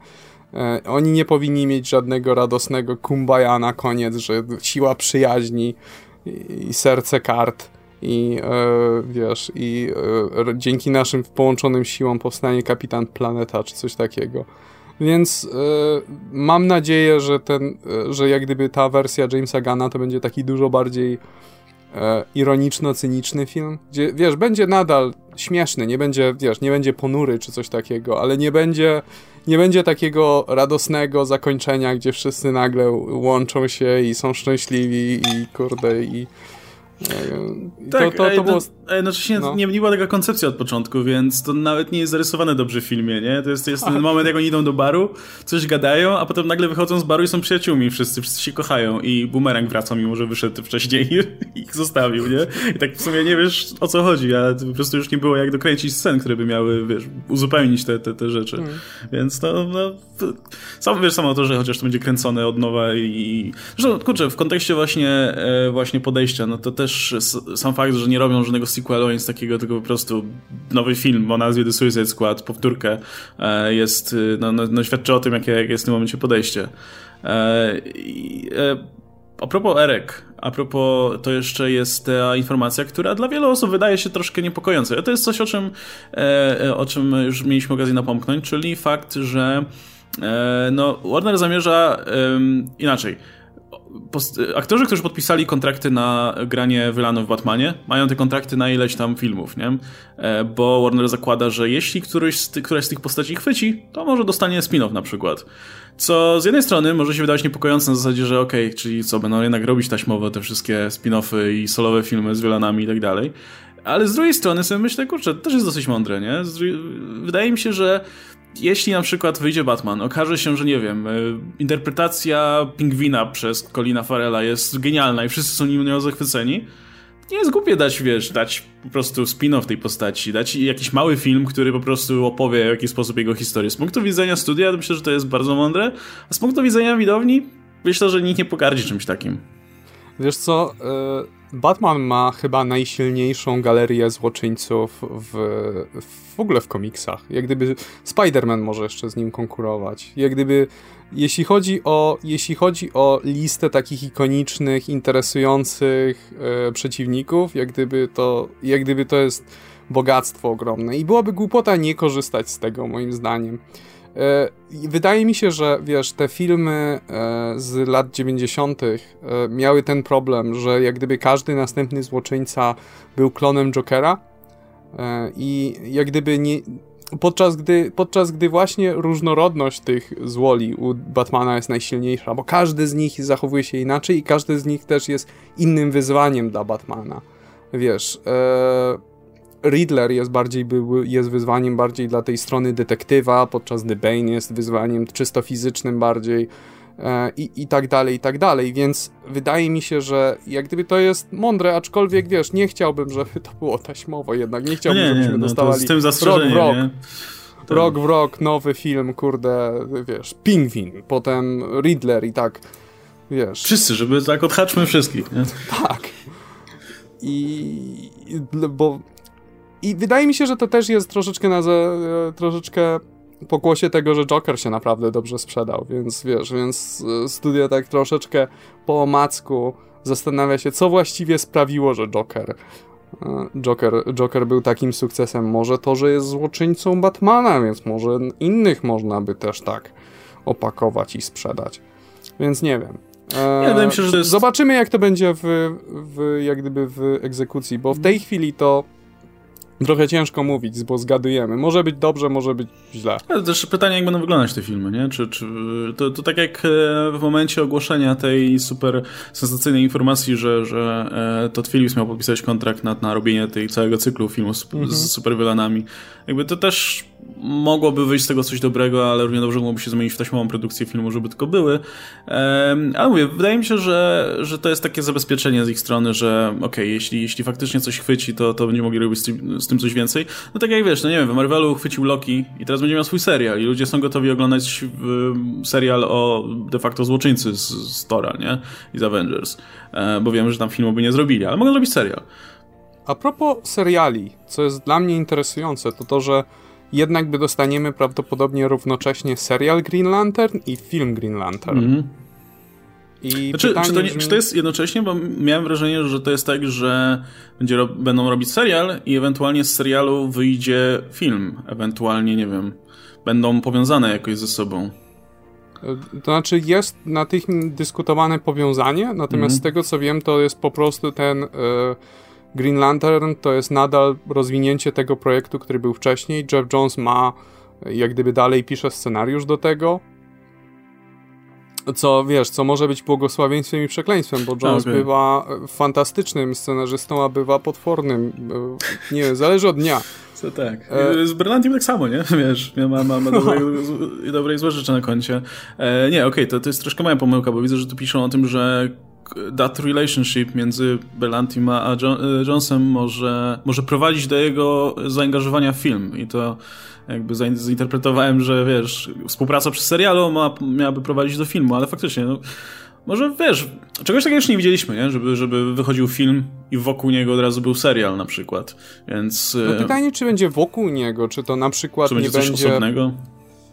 Speaker 2: Oni nie powinni mieć żadnego radosnego kumbaya na koniec, że siła przyjaźni i, i serce kart i e, wiesz, i e, dzięki naszym połączonym siłom powstanie Kapitan Planeta, czy coś takiego. Więc e, mam nadzieję, że ten, e, że jak gdyby ta wersja Jamesa Gunna to będzie taki dużo bardziej e, ironiczno-cyniczny film, gdzie, wiesz, będzie nadal śmieszny, nie będzie, wiesz, nie będzie ponury czy coś takiego, ale nie będzie, nie będzie takiego radosnego zakończenia, gdzie wszyscy nagle łączą się i są szczęśliwi i kurde i
Speaker 1: tak, to, to, to było... A jednocześnie no. nie, nie była taka koncepcja od początku, więc to nawet nie jest zarysowane dobrze w filmie, nie? To jest, jest ten moment, jak oni idą do baru, coś gadają, a potem nagle wychodzą z baru i są przyjaciółmi wszyscy, wszyscy się kochają i Boomerang wraca, mimo że wyszedł wcześniej (laughs) i ich zostawił, nie? I tak w sumie nie wiesz, o co chodzi, a po prostu już nie było jak dokręcić scen, które by miały, wiesz, uzupełnić te, te, te rzeczy. Mm. Więc to, no, sam wiesz samo to, że chociaż to będzie kręcone od nowa i... Zresztą, kurczę, w kontekście właśnie, e, właśnie podejścia, no to też sam fakt, że nie robią żadnego sequelu, nic takiego, tylko po prostu nowy film o nazwie The Suicide Squad, powtórkę, e, jest, e, no, no, no świadczy o tym, jakie, jakie jest w tym momencie podejście. E, a propos Erek, a propos, to jeszcze jest ta informacja, która dla wielu osób wydaje się troszkę niepokojąca. To jest coś, o czym, o czym już mieliśmy okazję napomknąć, czyli fakt, że no, Warner zamierza inaczej aktorzy, którzy podpisali kontrakty na granie Wylanu w Batmanie, mają te kontrakty na ileś tam filmów, nie? E, bo Warner zakłada, że jeśli któryś z ty, któraś z tych postaci chwyci, to może dostanie spin-off na przykład. Co z jednej strony może się wydawać niepokojące na zasadzie, że okej, okay, czyli co, będą jednak robić taśmowo te wszystkie spin-offy i solowe filmy z Wylanami i tak dalej. Ale z drugiej strony sobie myślę, kurczę, to też jest dosyć mądre, nie? Wydaje mi się, że jeśli na przykład wyjdzie Batman, okaże się, że nie wiem, e, interpretacja pingwina przez Colina Farela jest genialna i wszyscy są nim zachwyceni, nie jest głupie dać, wiesz, dać po prostu spin-off tej postaci, dać jakiś mały film, który po prostu opowie w jaki sposób jego historię. Z punktu widzenia studia myślę, że to jest bardzo mądre, a z punktu widzenia widowni myślę, że nikt nie pogardzi czymś takim.
Speaker 2: Wiesz co, y, Batman ma chyba najsilniejszą galerię złoczyńców w, w ogóle w komiksach. Jak gdyby Spider-Man może jeszcze z nim konkurować. Jak gdyby, jeśli chodzi o, jeśli chodzi o listę takich ikonicznych, interesujących y, przeciwników, jak gdyby to, jak gdyby to jest bogactwo ogromne. I byłaby głupota nie korzystać z tego, moim zdaniem. E, wydaje mi się, że wiesz, te filmy e, z lat 90. E, miały ten problem, że jak gdyby każdy następny złoczyńca był klonem Jokera i jak gdyby nie, podczas gdy, podczas gdy właśnie różnorodność tych złoli u Batmana jest najsilniejsza, bo każdy z nich zachowuje się inaczej i każdy z nich też jest innym wyzwaniem dla Batmana. Wiesz, Riddler jest bardziej był, jest wyzwaniem bardziej dla tej strony detektywa, podczas gdy Bane jest wyzwaniem czysto fizycznym bardziej e, i, i tak dalej, i tak dalej, więc wydaje mi się, że jak gdyby to jest mądre, aczkolwiek wiesz, nie chciałbym, żeby to było taśmowo jednak, nie chciałbym, no nie, żebyśmy nie, no, dostawali
Speaker 1: z tym rok w rok. Nie?
Speaker 2: Rok w rok, nowy film, kurde, wiesz, Pingwin, potem Riddler i tak, wiesz.
Speaker 1: Wszyscy, żeby tak odhaczmy wszystkich, nie?
Speaker 2: Tak. I, bo i wydaje mi się, że to też jest troszeczkę na e, troszeczkę pokłosie tego, że Joker się naprawdę dobrze sprzedał, więc wiesz, więc e, studio tak troszeczkę po omacku zastanawia się, co właściwie sprawiło, że Joker e, Joker, Joker był takim sukcesem. Może to, że jest złoczyńcą Batmana, więc może innych można by też tak opakować i sprzedać. Więc nie wiem.
Speaker 1: Ja mi się, że jest...
Speaker 2: Zobaczymy, jak to będzie w, w, jak gdyby w egzekucji, bo w tej chwili to trochę ciężko mówić, bo zgadujemy. Może być dobrze, może być źle.
Speaker 1: Ale też pytanie, jak będą wyglądać te filmy, nie? Czy, czy, to, to tak jak e, w momencie ogłoszenia tej super sensacyjnej informacji, że, że e, Todd Phillips miał podpisać kontrakt na, na robienie tej całego cyklu filmów z, mhm. z. Jakby to też mogłoby wyjść z tego coś dobrego, ale równie dobrze mogłoby się zmienić w taśmową produkcję filmu, żeby tylko były. Ale mówię, wydaje mi się, że, że to jest takie zabezpieczenie z ich strony, że okej, okay, jeśli, jeśli faktycznie coś chwyci, to, to będziemy mogli robić z z tym coś więcej. No tak jak wiesz, no nie wiem, w Marvelu chwycił Loki i teraz będzie miał swój serial i ludzie są gotowi oglądać serial o de facto złoczyńcy z, z Tora, nie? I z Avengers. E, bo wiemy, że tam filmu by nie zrobili, ale mogą zrobić serial.
Speaker 2: A propos seriali, co jest dla mnie interesujące, to to, że jednak by dostaniemy prawdopodobnie równocześnie serial Green Lantern i film Green Lantern. Mm -hmm.
Speaker 1: I znaczy, czy, to nie, brzmi... czy to jest jednocześnie, bo miałem wrażenie, że to jest tak, że będzie, będą robić serial i ewentualnie z serialu wyjdzie film, ewentualnie, nie wiem, będą powiązane jakoś ze sobą.
Speaker 2: To znaczy jest na tych dyskutowane powiązanie, natomiast mm z tego co wiem, to jest po prostu ten... Y Green Lantern to jest nadal rozwinięcie tego projektu, który był wcześniej. Jeff Jones ma, jak gdyby dalej pisze scenariusz do tego. Co wiesz, co może być błogosławieństwem i przekleństwem, bo Jones okay. bywa fantastycznym scenarzystą, a bywa potwornym. Nie wiem, zależy od dnia. (laughs)
Speaker 1: Co tak. E... Z Berlantiem tak samo, nie? (laughs) Wiesz, ma, ma, ma dobre, (laughs) dobre i złe rzeczy na koncie. E, nie, okej, okay, to, to jest troszkę moja pomyłka, bo widzę, że tu piszą o tym, że that relationship między Belantim a e, Jonesem może, może prowadzić do jego zaangażowania w film i to jakby zinterpretowałem, że wiesz, współpraca przy serialu ma, miałaby prowadzić do filmu, ale faktycznie, no, może wiesz, czegoś takiego jeszcze nie widzieliśmy, nie? Żeby, żeby wychodził film i wokół niego od razu był serial na przykład, więc...
Speaker 2: No pytanie, czy będzie wokół niego, czy to na przykład
Speaker 1: czy będzie
Speaker 2: nie
Speaker 1: coś
Speaker 2: będzie...
Speaker 1: osobnego?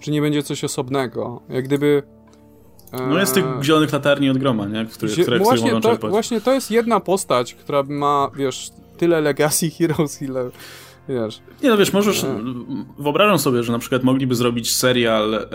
Speaker 2: Czy nie będzie coś osobnego? Jak gdyby
Speaker 1: no jest tych zielonych latarni od groma, nie? Które, które,
Speaker 2: właśnie,
Speaker 1: mogą
Speaker 2: to,
Speaker 1: czerpać.
Speaker 2: Właśnie to jest jedna postać, która ma, wiesz, tyle Legacy (laughs) Heroes, ile Wiesz.
Speaker 1: Nie no wiesz, możesz, wyobrażam sobie, że na przykład mogliby zrobić serial e,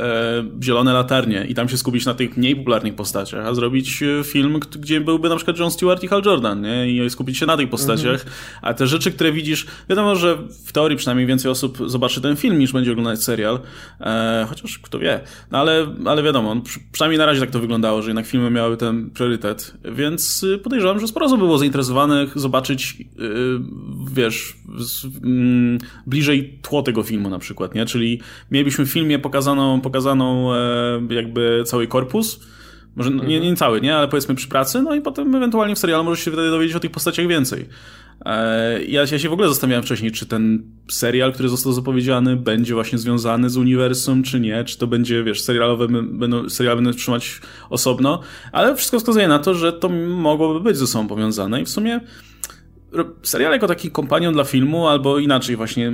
Speaker 1: Zielone Latarnie i tam się skupić na tych mniej popularnych postaciach, a zrobić e, film, gdzie byłby na przykład John Stewart i Hal Jordan, nie? I skupić się na tych postaciach, mhm. a te rzeczy, które widzisz, wiadomo, że w teorii przynajmniej więcej osób zobaczy ten film niż będzie oglądać serial, e, chociaż kto wie, no ale, ale wiadomo, przynajmniej na razie tak to wyglądało, że jednak filmy miały ten priorytet, więc e, podejrzewam, że sporo osób było zainteresowanych zobaczyć, e, wiesz, z, bliżej tło tego filmu na przykład, nie? Czyli mielibyśmy w filmie pokazaną, pokazaną e, jakby cały korpus, może nie, nie, cały, nie? Ale powiedzmy przy pracy, no i potem ewentualnie w serialu możesz się wtedy dowiedzieć o tych postaciach więcej. E, ja, ja się w ogóle zastanawiałem wcześniej, czy ten serial, który został zapowiedziany, będzie właśnie związany z uniwersum, czy nie, czy to będzie, wiesz, serialowe będą, serial będą trzymać osobno, ale wszystko wskazuje na to, że to mogłoby być ze sobą powiązane i w sumie serial jako taki kompanion dla filmu, albo inaczej właśnie,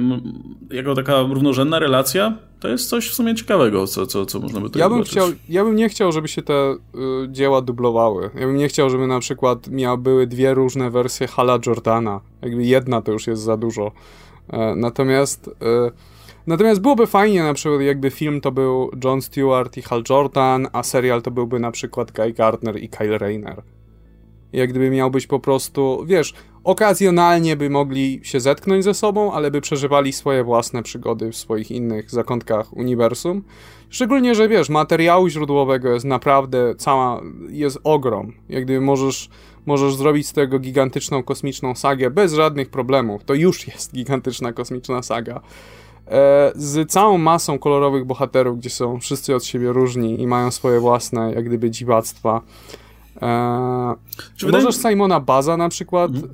Speaker 1: jako taka równorzędna relacja, to jest coś w sumie ciekawego, co, co, co można by tutaj
Speaker 2: ja bym chciał, Ja bym nie chciał, żeby się te y, dzieła dublowały. Ja bym nie chciał, żeby na przykład miały były dwie różne wersje Hala Jordana. Jakby jedna to już jest za dużo. E, natomiast... E, Natomiast byłoby fajnie na przykład jakby film to był John Stewart i Hal Jordan, a serial to byłby na przykład Guy Gardner i Kyle Rayner. Jak gdyby miał być po prostu, wiesz, okazjonalnie by mogli się zetknąć ze sobą, ale by przeżywali swoje własne przygody w swoich innych zakątkach uniwersum. Szczególnie, że wiesz, materiału źródłowego jest naprawdę cała, jest ogrom. Jak gdyby możesz, możesz zrobić z tego gigantyczną kosmiczną sagę bez żadnych problemów. To już jest gigantyczna kosmiczna saga. E, z całą masą kolorowych bohaterów, gdzie są wszyscy od siebie różni i mają swoje własne, jak gdyby, dziwactwa. Eee, czy możesz Simona Baza na przykład mhm.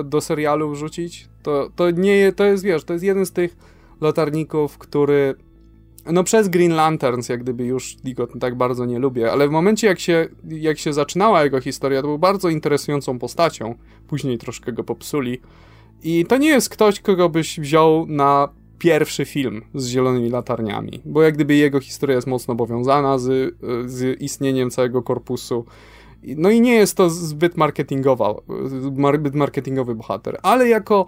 Speaker 2: e, do serialu wrzucić? To, to nie to jest, wiesz, to jest jeden z tych latarników, który no przez Green Lanterns jak gdyby już go tak bardzo nie lubię, ale w momencie jak się, jak się zaczynała jego historia, to był bardzo interesującą postacią. Później troszkę go popsuli. I to nie jest ktoś, kogo byś wziął na pierwszy film z zielonymi latarniami, bo jak gdyby jego historia jest mocno powiązana z, z istnieniem całego korpusu no i nie jest to zbyt marketingowa, zbyt marketingowy bohater, ale jako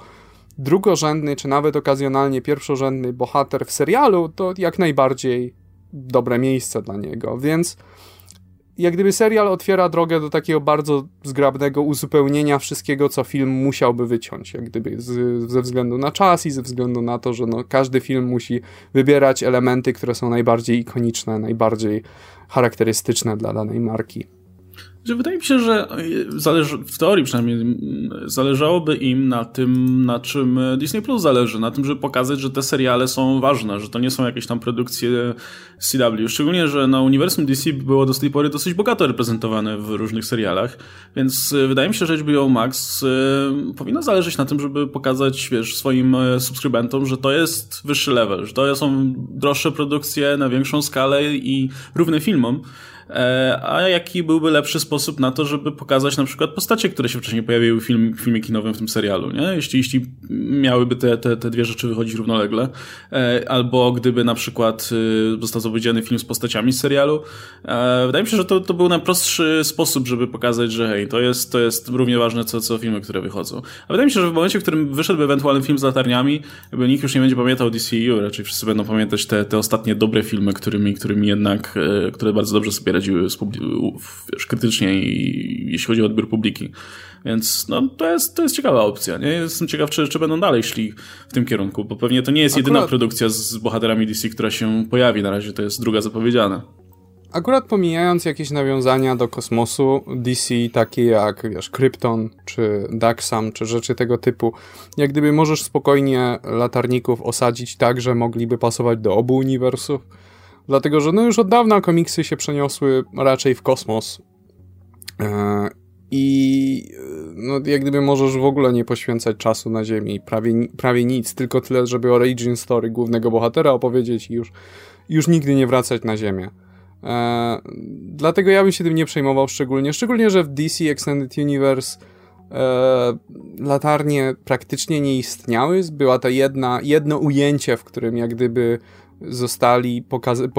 Speaker 2: drugorzędny, czy nawet okazjonalnie pierwszorzędny bohater w serialu, to jak najbardziej dobre miejsce dla niego, więc jak gdyby serial otwiera drogę do takiego bardzo zgrabnego uzupełnienia wszystkiego, co film musiałby wyciąć, jak gdyby z, ze względu na czas i ze względu na to, że no, każdy film musi wybierać elementy, które są najbardziej ikoniczne, najbardziej charakterystyczne dla danej marki.
Speaker 1: Wydaje mi się, że zależy, w teorii przynajmniej zależałoby im na tym, na czym Disney Plus zależy, na tym, żeby pokazać, że te seriale są ważne, że to nie są jakieś tam produkcje CW. Szczególnie, że na uniwersum DC było do tej pory dosyć bogato reprezentowane w różnych serialach, więc wydaje mi się, że HBO Max powinno zależeć na tym, żeby pokazać, wiesz, swoim subskrybentom, że to jest wyższy level, że to są droższe produkcje na większą skalę i równe filmom. E, a jaki byłby lepszy sposób na to, żeby pokazać na przykład postacie, które się wcześniej pojawiły w, film, filmie kinowym w tym serialu, nie? Jeśli, jeśli miałyby te, te, te dwie rzeczy wychodzić równolegle, e, albo gdyby na przykład y, został zapowiedziany film z postaciami z serialu. E, wydaje mi się, że to, to był najprostszy sposób, żeby pokazać, że hej, to jest, to jest równie ważne, co, co filmy, które wychodzą. A wydaje mi się, że w momencie, w którym wyszedłby ewentualny film z latarniami, jakby nikt już nie będzie pamiętał DCU, raczej wszyscy będą pamiętać te, te ostatnie dobre filmy, którymi, którymi jednak, które bardzo dobrze sobie radziły wiesz, krytycznie i jeśli chodzi o odbiór publiki. Więc no, to, jest, to jest ciekawa opcja. Nie? Jestem ciekaw, czy, czy będą dalej szli w tym kierunku, bo pewnie to nie jest Akurat... jedyna produkcja z bohaterami DC, która się pojawi. Na razie to jest druga zapowiedziana.
Speaker 2: Akurat pomijając jakieś nawiązania do kosmosu DC, takie jak wiesz, Krypton, czy Daxam, czy rzeczy tego typu, jak gdyby możesz spokojnie latarników osadzić tak, że mogliby pasować do obu uniwersów Dlatego, że no już od dawna komiksy się przeniosły raczej w kosmos. E, I no, jak gdyby możesz w ogóle nie poświęcać czasu na Ziemi, prawie, prawie nic, tylko tyle, żeby origin story głównego bohatera opowiedzieć i już, już nigdy nie wracać na Ziemię. E, dlatego ja bym się tym nie przejmował szczególnie, szczególnie, że w DC Extended Universe e, latarnie praktycznie nie istniały. Była to jedna, jedno ujęcie, w którym jak gdyby zostali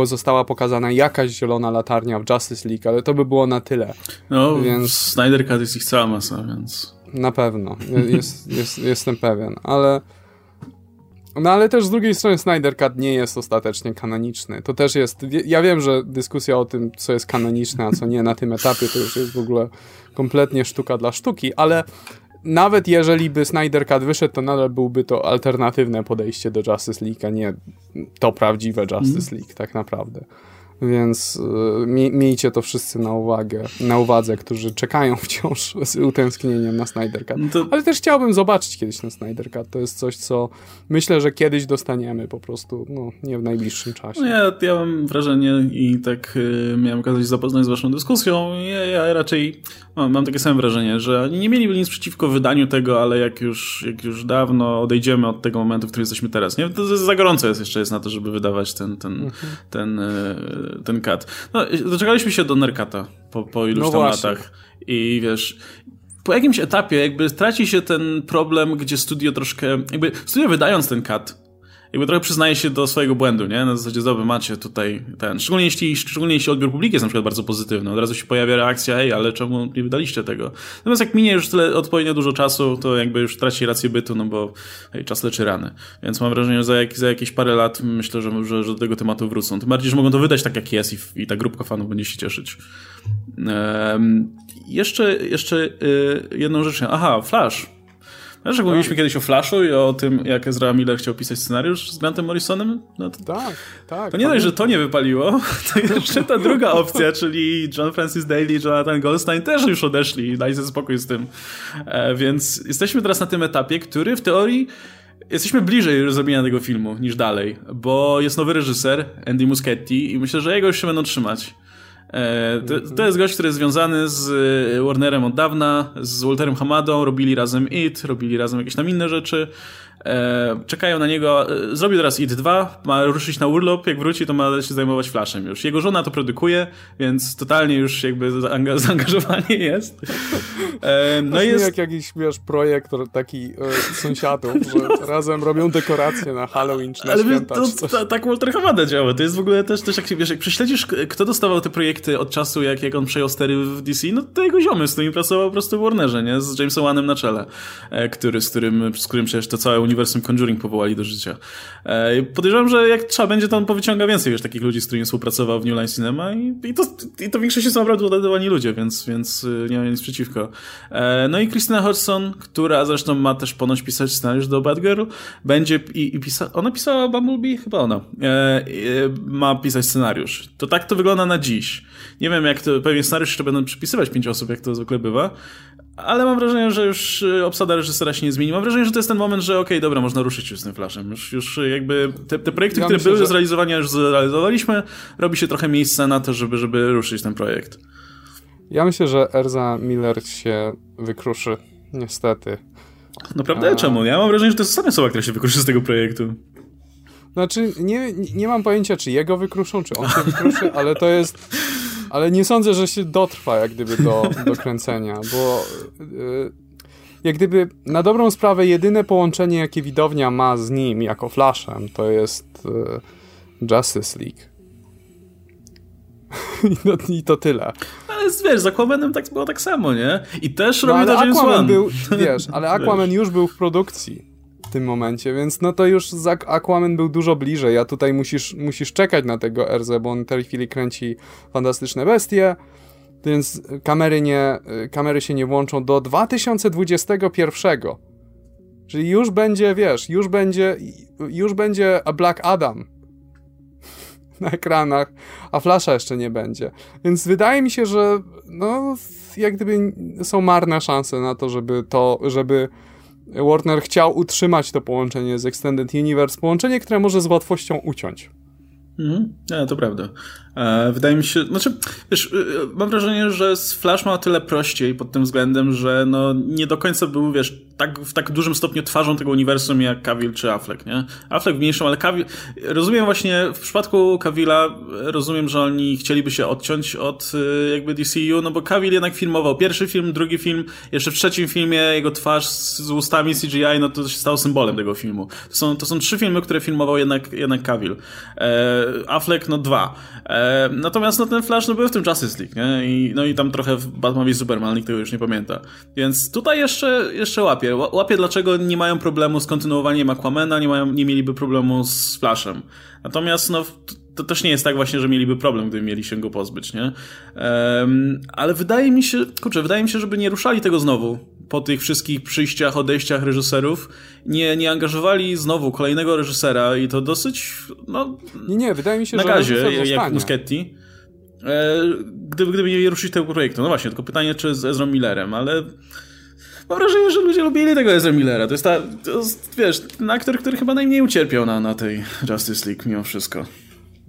Speaker 2: została pokazana jakaś zielona latarnia w Justice League, ale to by było na tyle.
Speaker 1: No, więc... Snyder Cut jest ich cała masa, więc...
Speaker 2: Na pewno, jest, jest, jestem pewien, ale... No ale też z drugiej strony Snyder Cut nie jest ostatecznie kanoniczny. To też jest... Ja wiem, że dyskusja o tym, co jest kanoniczne, a co nie na tym etapie, to już jest w ogóle kompletnie sztuka dla sztuki, ale nawet jeżeli by Snyder Cut wyszedł, to nadal byłby to alternatywne podejście do Justice League, a nie to prawdziwe Justice League, tak naprawdę. Więc y, miejcie to wszyscy na uwagę, na uwadze, którzy czekają (laughs) wciąż z utęsknieniem na Snyder Cut. No to... Ale też chciałbym zobaczyć kiedyś ten Snyder Cut. To jest coś, co myślę, że kiedyś dostaniemy po prostu, no nie w najbliższym czasie. No
Speaker 1: ja, ja mam wrażenie i tak y, miałem okazję się zapoznać z waszą dyskusją. Ja, ja raczej mam, mam takie same wrażenie, że oni nie mieliby nic przeciwko wydaniu tego, ale jak już, jak już dawno odejdziemy od tego momentu, w którym jesteśmy teraz, nie? To za gorąco jest jeszcze jest na to, żeby wydawać ten, ten, mhm. ten, y, ten kat. No, doczekaliśmy się do Nerkata po, po iluś no tam właśnie. latach. I wiesz, po jakimś etapie jakby traci się ten problem, gdzie studio troszkę, jakby studio wydając ten kat, jakby trochę przyznaje się do swojego błędu, nie? Na zasadzie, dobra, macie tutaj ten, szczególnie jeśli, szczególnie jeśli odbiór publiki jest na przykład bardzo pozytywny, od razu się pojawia reakcja, ej, ale czemu nie wydaliście tego? Natomiast jak minie już tyle odpowiednio dużo czasu, to jakby już traci rację bytu, no bo hej, czas leczy rany. Więc mam wrażenie, że za, jak, za jakieś parę lat myślę, że, że, że do tego tematu wrócą. Tym bardziej, że mogą to wydać tak jak jest i, i ta grupka fanów będzie się cieszyć. Um, jeszcze, jeszcze y, jedną rzecz. Aha, Flash Wiesz, jak mówiliśmy kiedyś o Flashu i o tym, jak Ezra Miller chciał pisać scenariusz z Grantem Morrisonem? No to,
Speaker 2: tak, tak.
Speaker 1: To nie dość, że to nie wypaliło, to jeszcze ta druga opcja, czyli John Francis Daly i Jonathan Goldstein też już odeszli, daj sobie spokój z tym. E, więc jesteśmy teraz na tym etapie, który w teorii jesteśmy bliżej zrobienia tego filmu niż dalej, bo jest nowy reżyser, Andy Muschietti i myślę, że jego już się będą trzymać. E, to, to, jest gość, który jest związany z e, Warnerem od dawna, z Walterem Hamadą, robili razem It, robili razem jakieś tam inne rzeczy. E, czekają na niego. E, zrobi teraz IT 2, ma ruszyć na urlop, jak wróci, to ma się zajmować Flashem już. Jego żona to produkuje, więc totalnie już jakby (laughs) zaangażowanie jest.
Speaker 2: E, no jest jak jakiś wiesz, projekt taki e, sąsiadów, (laughs) że razem robią dekoracje na Halloween czy na Ale święta, to,
Speaker 1: czy to, tak Walter Hamada działa. To jest w ogóle też, też jak, wiesz, jak prześledzisz, kto dostawał te projekty od czasu, jak, jak on przejął stery w DC, no to jego ziomy, z którymi pracował po prostu w Warnerze, nie? Z Jamesem Wanem na czele, który, z którym, z którym przecież to całe uniwersum uniwersum Conjuring powołali do życia. E, podejrzewam, że jak trzeba będzie, to on powyciąga więcej wiesz, takich ludzi, z którymi współpracował w New Line Cinema i, i, to, i to w są naprawdę udadowani ludzie, więc, więc y, nie mam nic przeciwko. E, no i Christina Hodgson, która zresztą ma też ponoć pisać scenariusz do Bad Girl, będzie i, i ona pisała Bumblebee? Chyba ona. E, ma pisać scenariusz. To tak to wygląda na dziś. Nie wiem, jak to, pewnie scenariusz jeszcze będą przypisywać pięć osób, jak to zwykle bywa, ale mam wrażenie, że już y, obsada reżysera się nie zmieni. Mam wrażenie, że to jest ten moment, że okej, okay, dobra, można ruszyć już z tym Flashem. Już, już jakby te, te projekty, ja które myślę, były że... zrealizowania, już zrealizowaliśmy. Robi się trochę miejsca na to, żeby, żeby ruszyć ten projekt.
Speaker 2: Ja myślę, że Erza Miller się wykruszy. Niestety.
Speaker 1: Naprawdę? A... Czemu? Ja mam wrażenie, że to jest ostatnia osoba, która się wykruszy z tego projektu.
Speaker 2: Znaczy, nie, nie mam pojęcia, czy jego wykruszą, czy on się wykruszy, ale to jest ale nie sądzę, że się dotrwa jak gdyby do, do kręcenia, bo yy, jak gdyby na dobrą sprawę jedyne połączenie, jakie widownia ma z nim jako Flashem, to jest yy, Justice League. (laughs) I, no, I, to tyle.
Speaker 1: Ale wiesz, z Aquamanem tak było tak samo, nie? I też no, robił to James Aquaman
Speaker 2: był, (laughs) wiesz, ale Aquaman już był w produkcji w tym momencie, więc no to już Aquaman był dużo bliżej, a tutaj musisz, musisz czekać na tego RZ, bo on w tej chwili kręci Fantastyczne Bestie, więc kamery, nie, kamery się nie włączą do 2021. Czyli już będzie, wiesz, już będzie, już będzie Black Adam (laughs) na ekranach, a Flasha jeszcze nie będzie. Więc wydaje mi się, że no, jak gdyby są marne szanse na to, żeby to, żeby Warner chciał utrzymać to połączenie z Extended Universe, połączenie, które może z łatwością uciąć.
Speaker 1: Mhm, to prawda. E, wydaje mi się, znaczy, wiesz, e, mam wrażenie, że Flash ma o tyle prościej pod tym względem, że no nie do końca był, wiesz, tak, w tak dużym stopniu twarzą tego uniwersum jak Cavill czy Affleck, nie? Affleck w mniejszym, ale Cavill, rozumiem właśnie, w przypadku Cavilla rozumiem, że oni chcieliby się odciąć od e, jakby DCU, no bo Cavill jednak filmował pierwszy film, drugi film, jeszcze w trzecim filmie jego twarz z, z ustami CGI, no to się stało symbolem tego filmu. To są, to są trzy filmy, które filmował jednak, jednak Cavill. E, Affleck, no dwa. E, natomiast no, ten Flash no, był w tym Justice League, nie? I, no i tam trochę w Batman v Superman, nikt tego już nie pamięta. Więc tutaj jeszcze, jeszcze łapię. Łapię, dlaczego nie mają problemu z kontynuowaniem Aquamana, nie, mają, nie mieliby problemu z Flashem. Natomiast no, to też nie jest tak właśnie, że mieliby problem, gdyby mieli się go pozbyć, nie? Um, ale wydaje mi się, kurczę, wydaje mi się, żeby nie ruszali tego znowu po tych wszystkich przyjściach, odejściach reżyserów, nie, nie angażowali znowu kolejnego reżysera i to dosyć, no...
Speaker 2: Nie, nie, wydaje mi się,
Speaker 1: na że gazie, jak Muschetti. E, gdyby, gdyby nie ruszyć tego projektu. No właśnie, tylko pytanie, czy z Ezra Millerem, ale mam wrażenie, że ludzie lubili tego Ezra Millera. To jest ta, to jest, wiesz, ten aktor, który chyba najmniej ucierpiał na, na tej Justice League mimo wszystko.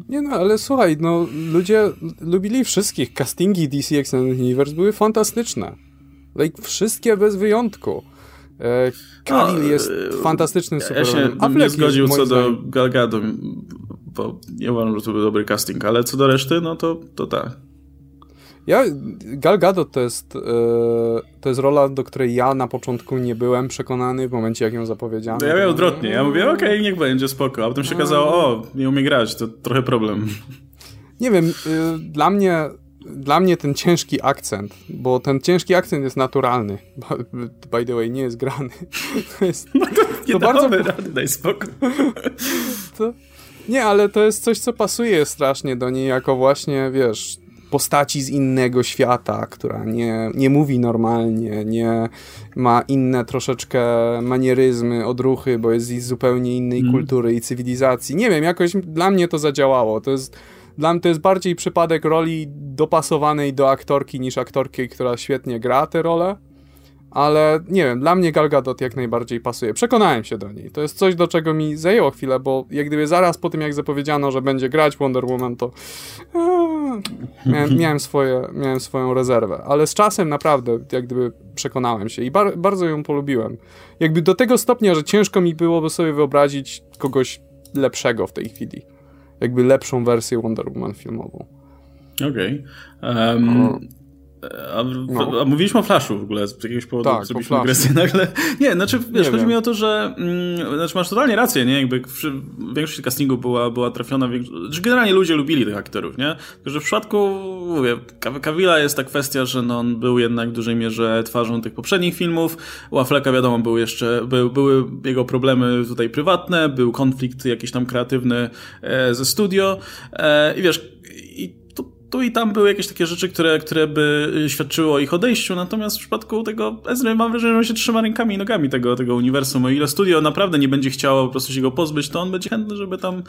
Speaker 2: Nie no, ale słuchaj, no ludzie lubili wszystkich. Castingi DC Extended Universe były fantastyczne. Like, wszystkie bez wyjątku. E, Kalil no, jest e, fantastycznym supermanem.
Speaker 1: Ja się nie zgodził co do Gal Gadot, bo nie uważam, że to był dobry casting, ale co do reszty, no to, to tak.
Speaker 2: Ja, Gal Gadot to jest, e, to jest rola, do której ja na początku nie byłem przekonany w momencie, jak ją zapowiedziano.
Speaker 1: Ja miałem odwrotnie. Ja mówię, okej, okay, niech będzie, spoko. A potem się okazało, o, nie umie grać, to trochę problem.
Speaker 2: Nie wiem, y, dla mnie dla mnie ten ciężki akcent, bo ten ciężki akcent jest naturalny. By the way, nie jest grany. (laughs)
Speaker 1: To jest. No to nie to bardzo... rady, daj spokój. (laughs)
Speaker 2: To... Nie, ale to jest coś, co pasuje strasznie do niej, jako właśnie, wiesz, postaci z innego świata, która nie, nie mówi normalnie, nie ma inne troszeczkę manieryzmy, odruchy, bo jest z zupełnie innej mm. kultury i cywilizacji. Nie wiem, jakoś dla mnie to zadziałało. To jest dla mnie to jest bardziej przypadek roli dopasowanej do aktorki niż aktorki, która świetnie gra tę rolę. Ale nie wiem, dla mnie Gal Gadot jak najbardziej pasuje. Przekonałem się do niej. To jest coś, do czego mi zajęło chwilę, bo jak gdyby zaraz po tym, jak zapowiedziano, że będzie grać Wonder Woman, to miałem, (laughs) miałem, swoje, miałem swoją rezerwę. Ale z czasem naprawdę jak gdyby przekonałem się i bar bardzo ją polubiłem. Jakby do tego stopnia, że ciężko mi byłoby sobie wyobrazić kogoś lepszego w tej chwili jakby lepszą wersję Wonder Woman filmową.
Speaker 1: Okej. Okay. Um, A, no. a, mówiliśmy o Flashu w ogóle, z jakiegoś powodu
Speaker 2: tak,
Speaker 1: zrobiliśmy agresję nagle. (laughs) Nie, znaczy, wiesz, nie chodzi wiem. mi o to, że mm, znaczy masz totalnie rację, nie? Jakby większość castingu była, była trafiona, znaczy generalnie ludzie lubili tych aktorów, nie? Tylko, że w przypadku, mówię, Kawila jest ta kwestia, że no, on był jednak w dużej mierze twarzą tych poprzednich filmów, u Afflecka wiadomo, był jeszcze, by, były jego problemy tutaj prywatne, był konflikt jakiś tam kreatywny e, ze studio e, i wiesz, tu i tam były jakieś takie rzeczy, które, które by świadczyły o ich odejściu, natomiast w przypadku tego Ezry mam wrażenie, że on się trzyma rękami i nogami tego, tego uniwersum. O ile studio naprawdę nie będzie chciało po prostu się go pozbyć, to on będzie chętny, żeby tam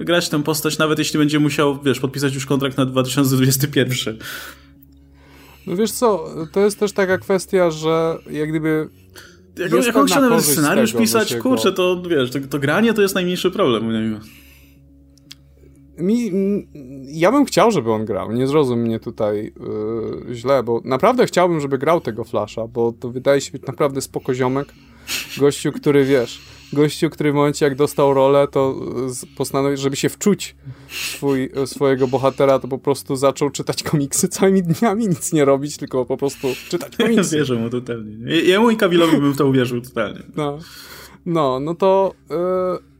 Speaker 1: grać tę postać, nawet jeśli będzie musiał, wiesz, podpisać już kontrakt na 2021.
Speaker 2: No wiesz co, to jest też taka kwestia, że jak gdyby
Speaker 1: jak, jak on chciał nawet scenariusz tego, pisać, kurczę, to wiesz, to, to granie to jest najmniejszy problem
Speaker 2: mi, ja bym chciał, żeby on grał, nie zrozum mnie tutaj yy, źle, bo naprawdę chciałbym, żeby grał tego Flasha, bo to wydaje się być naprawdę spokoziomek. Gościu, który wiesz, gościu, który w momencie jak dostał rolę, to postanowił, żeby się wczuć swój, swojego bohatera, to po prostu zaczął czytać komiksy całymi dniami, nic nie robić, tylko po prostu czytać komiksy.
Speaker 1: Ja wierzę mu totalnie. Jemu i Kawilowi bym w to uwierzył totalnie.
Speaker 2: No, no, no to... Yy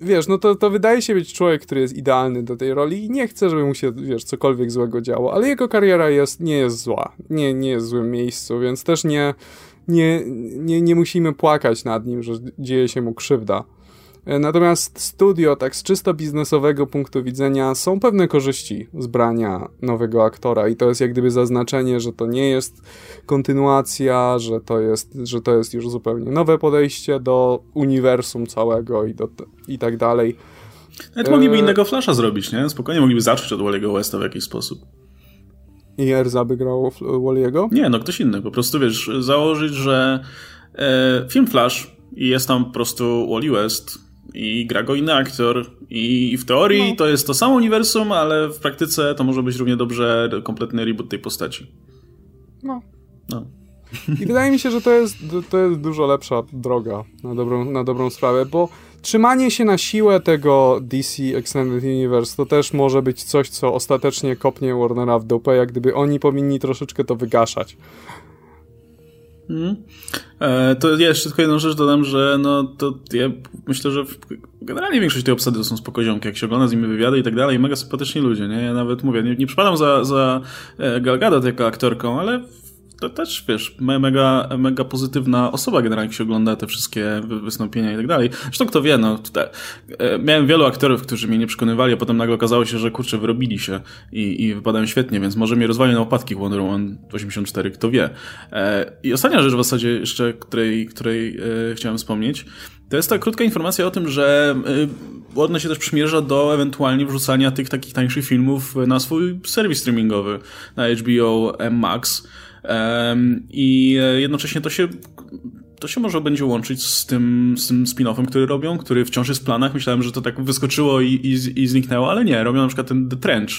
Speaker 2: wiesz, no to, to wydaje się być człowiek, który jest idealny do tej roli i nie chce, żeby mu się, wiesz, cokolwiek złego działo, ale jego kariera jest, nie jest zła, nie, nie jest w złym miejscu, więc też nie, nie, nie, nie musimy płakać nad nim, że dzieje się mu krzywda. Natomiast studio, tak z czysto biznesowego punktu widzenia, są pewne korzyści z brania nowego aktora i to jest jak gdyby zaznaczenie, że to nie jest kontynuacja, że to jest, że to jest już zupełnie nowe podejście do uniwersum całego i, do, i tak dalej.
Speaker 1: Nawet mogliby e... innego Flasha zrobić, nie? Spokojnie mogliby zacząć od Wally'ego Westa w jakiś sposób.
Speaker 2: I Erza by grał Wally'ego?
Speaker 1: Nie, no ktoś inny. Po prostu, wiesz, założyć, że e, film Flash i jest tam po prostu Wally West i gra go inny aktor i w teorii no. to jest to samo uniwersum, ale w praktyce to może być równie dobrze kompletny reboot tej postaci.
Speaker 2: No. no. I wydaje mi się, że to jest, to jest dużo lepsza droga na dobrą, na dobrą sprawę, bo trzymanie się na siłę tego DC Extended Universe to też może być coś, co ostatecznie kopnie Warnera w dupę, jak gdyby oni powinni troszeczkę to wygaszać.
Speaker 1: E, to ja jeszcze tylko jedną rzecz dodam, że no to ja myślę, że generalnie większość tej obsady to są spokoziomki, jak się ogląda z nimi wywiady i tak dalej, mega sympatyczni ludzie, nie? Ja nawet mówię, nie, nie przypadam za, za e, Gal Gadot jako aktorką, ale to też, wiesz, mega, mega pozytywna osoba generalnie, jak się ogląda te wszystkie wystąpienia i tak dalej. Zresztą kto wie, no tutaj e, miałem wielu aktorów, którzy mnie nie przekonywali, a potem nagle okazało się, że kurczę, wyrobili się i, i wypadają świetnie, więc może mnie rozwali na opadki Wonder Woman 84, kto wie. E, I ostatnia rzecz w zasadzie jeszcze, której, której e, chciałem wspomnieć, to jest ta krótka informacja o tym, że Warner się też przymierza do ewentualnie wrzucania tych takich tańszych filmów na swój serwis streamingowy, na HBO Max. I e, jednocześnie to się to się może będzie łączyć z tym, z tym spin-offem, który robią, który wciąż jest w planach. Myślałem, że to tak wyskoczyło i, i, i zniknęło, ale nie. Robią na przykład ten The Trench,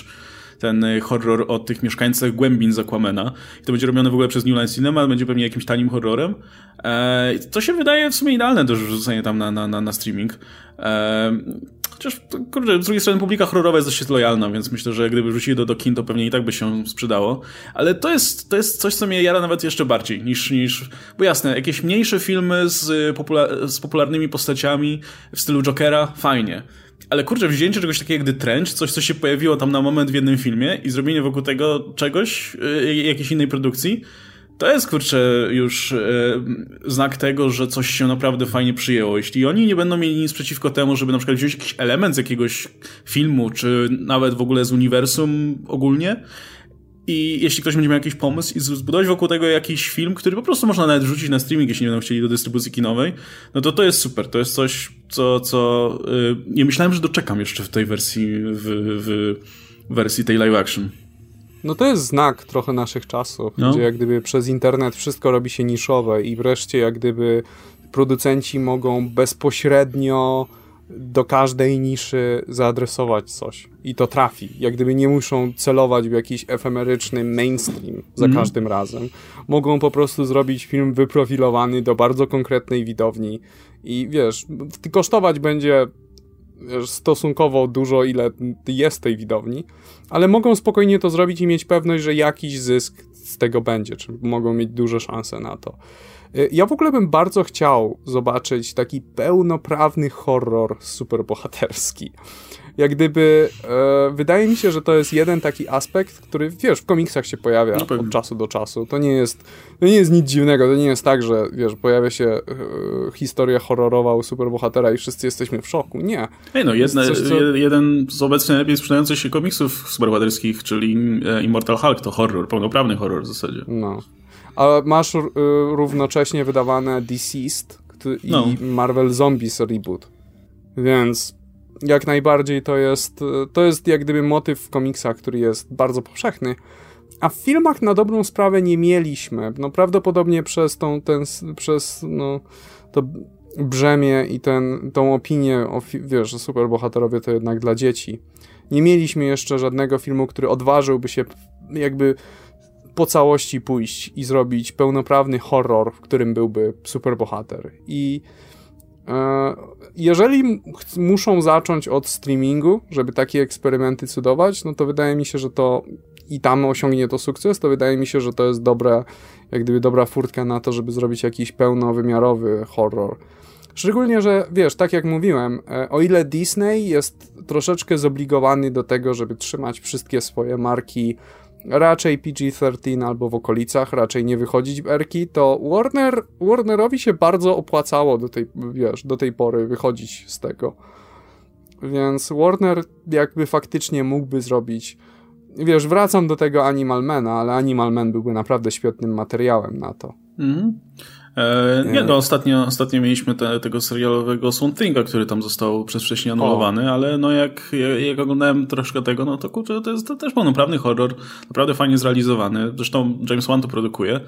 Speaker 1: ten e, horror o tych mieszkańcach głębin z Aquamena. I to będzie robione w ogóle przez New Line Cinema, będzie pewnie jakimś tanim horrorem. E, to się wydaje w sumie idealne do rzucenia tam na, na, na, na streaming. E, Chociaż, kurde, z drugiej strony publika horrorowa jest dość lojalna, więc myślę, że gdyby wrzucili do, do kin, to pewnie i tak by się sprzedało. Ale to jest, to jest coś, co mnie jara nawet jeszcze bardziej niż, niż bo jasne, jakieś mniejsze filmy z, popula z popularnymi postaciami w stylu Jokera, fajnie. Ale kurczę, wzięcie czegoś takiego jak The Trench, coś, co się pojawiło tam na moment w jednym filmie i zrobienie wokół tego czegoś, yy, jakiejś innej produkcji, to jest, kurczę, już e, znak tego, że coś się naprawdę fajnie przyjęło. Jeśli oni nie będą mieli nic przeciwko temu, żeby na przykład wziąć jakiś element z jakiegoś filmu, czy nawet w ogóle z uniwersum ogólnie, i jeśli ktoś będzie miał jakiś pomysł i zbudować wokół tego jakiś film, który po prostu można nawet rzucić na streaming, jeśli nie będą chcieli do dystrybucji kinowej, no to to jest super. To jest coś, co, co nie myślałem, że doczekam jeszcze w tej wersji, w, w wersji tej live action.
Speaker 2: No to jest znak trochę naszych czasów, no. gdzie jak gdyby przez internet wszystko robi się niszowe i wreszcie jak gdyby producenci mogą bezpośrednio do każdej niszy zaadresować coś i to trafi. Jak gdyby nie muszą celować w jakiś efemeryczny mainstream za mm. każdym razem. Mogą po prostu zrobić film wyprofilowany do bardzo konkretnej widowni i wiesz, kosztować będzie stosunkowo dużo, ile jest tej widowni, ale mogą spokojnie to zrobić i mieć pewność, że jakiś zysk z tego będzie, czy mogą mieć duże szanse na to. Y, ja w ogóle bym bardzo chciał zobaczyć taki pełnoprawny horror superbohaterski jak gdyby e, wydaje mi się, że to jest jeden taki aspekt, który wiesz, w komiksach się pojawia no od czasu do czasu. To nie jest to nie jest nic dziwnego, to nie jest tak, że wiesz, pojawia się e, historia horrorowa u superbohatera i wszyscy jesteśmy w szoku. Nie.
Speaker 1: Ej, no, coś, co... jeden z obecnie najlepiej sprzedających się komiksów superbohaterskich, czyli e, Immortal Hulk, to horror, pełnoprawny horror w zasadzie.
Speaker 2: No. A masz y, równocześnie wydawane Deceased i no. Marvel Zombies Reboot. Więc jak najbardziej to jest, to jest jak gdyby motyw w komiksach, który jest bardzo powszechny. A w filmach na dobrą sprawę nie mieliśmy. No prawdopodobnie przez tą, ten, przez no, to brzemię i ten, tą opinię, o, wiesz, że superbohaterowie to jednak dla dzieci. Nie mieliśmy jeszcze żadnego filmu, który odważyłby się jakby po całości pójść i zrobić pełnoprawny horror, w którym byłby superbohater. I E, jeżeli muszą zacząć od streamingu, żeby takie eksperymenty cudować, no to wydaje mi się, że to i tam osiągnie to sukces, to wydaje mi się, że to jest dobre, jak gdyby dobra furtka na to, żeby zrobić jakiś pełnowymiarowy horror. Szczególnie, że wiesz, tak jak mówiłem, e, o ile Disney jest troszeczkę zobligowany do tego, żeby trzymać wszystkie swoje marki raczej PG-13 albo w okolicach, raczej nie wychodzić erki, to Warner, Warnerowi się bardzo opłacało do tej, wiesz, do tej pory wychodzić z tego. Więc Warner jakby faktycznie mógłby zrobić wiesz, wracam do tego Animal Mana, ale Animal Man byłby naprawdę świetnym materiałem na to. Mhm.
Speaker 1: E, nie, no ostatnio, ostatnio mieliśmy te, tego serialowego Swamp który tam został przez wcześniej anulowany, o. ale no jak, jak oglądałem troszkę tego, no to kurczę, to jest to też pełnoprawny horror, naprawdę fajnie zrealizowany. Zresztą James Wan to produkuje.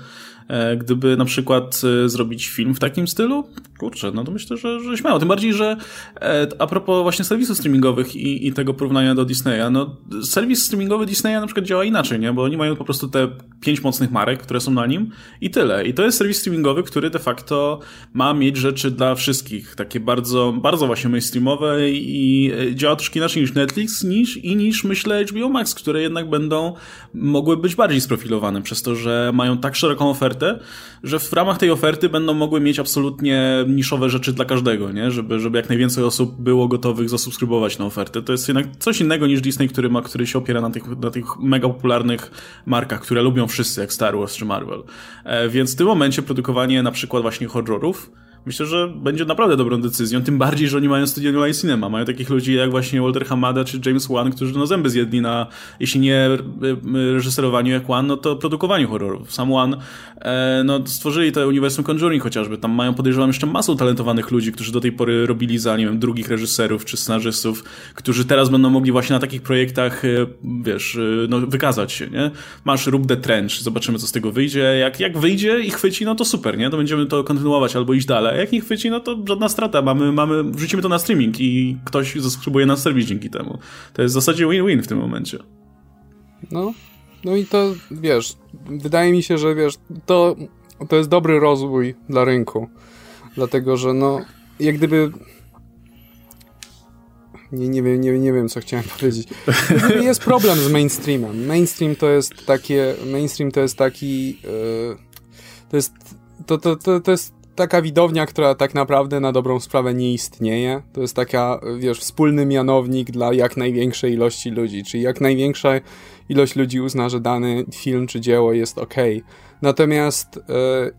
Speaker 1: E, gdyby na przykład e, zrobić film w takim stylu, kurczę, no to myślę, że, że śmiało. Tym bardziej, że e, a propos właśnie serwisów streamingowych i, i tego porównania do Disneya, no serwis streamingowy Disneya na przykład działa inaczej, nie? Bo oni mają po prostu te pięć mocnych marek, które są na nim i tyle. I to jest serwis streamingowy, który de facto ma mieć rzeczy dla wszystkich. Takie bardzo, bardzo właśnie mainstreamowe i działa troszkę inaczej niż Netflix niż, i niż myślę HBO Max, które jednak będą mogły być bardziej sprofilowane przez to, że mają tak szeroką ofertę ofertę, że w ramach tej oferty będą mogły mieć absolutnie niszowe rzeczy dla każdego, nie? Żeby, żeby jak najwięcej osób było gotowych zasubskrybować na ofertę. To jest jednak coś innego niż Disney, który, ma, który się opiera na tych, na tych mega popularnych markach, które lubią wszyscy, jak Star Wars czy Marvel. E, więc w tym momencie produkowanie na przykład właśnie horrorów myślę, że będzie naprawdę dobrą decyzją, tym bardziej, że oni mają studio New Cinema. Mają takich ludzi jak właśnie Walter Hamada czy James Wan, którzy no zęby zjedli na, jeśli nie e, reżyserowaniu jak Wan, no to produkowaniu horrorów. Sam Wan, e, no stworzyli to uniwersum Conjuring chociażby. Tam mają, podejrzewam, jeszcze masę talentowanych ludzi, którzy do tej pory robili za, nie wiem, drugich reżyserów czy scenarzystów, którzy teraz będą mogli właśnie na takich projektach, e, wiesz, e, no wykazać się, nie? Masz Rób the Trench, zobaczymy co z tego wyjdzie. Jak, jak wyjdzie i chwyci, no to super, nie? To będziemy to kontynuować albo iść dalej jak nie chwyci, no to żadna strata. Mamy, mamy, wrzucimy to na streaming i ktoś zasubskrybuje na serwis dzięki temu. To jest w zasadzie win-win w tym momencie.
Speaker 2: No, no i to, wiesz, wydaje mi się, że wiesz, to, to jest dobry rozwój dla rynku. Dlatego, że no, jak gdyby nie, nie, wiem, nie, nie wiem, co chciałem (laughs) powiedzieć. Jest problem z mainstreamem. Mainstream to jest takie, mainstream to jest taki, yy, to jest, to, to, to, to jest taka widownia, która tak naprawdę na dobrą sprawę nie istnieje. To jest taka, wiesz, wspólny mianownik dla jak największej ilości ludzi, czyli jak największa ilość ludzi uzna, że dany film czy dzieło jest ok. Natomiast e,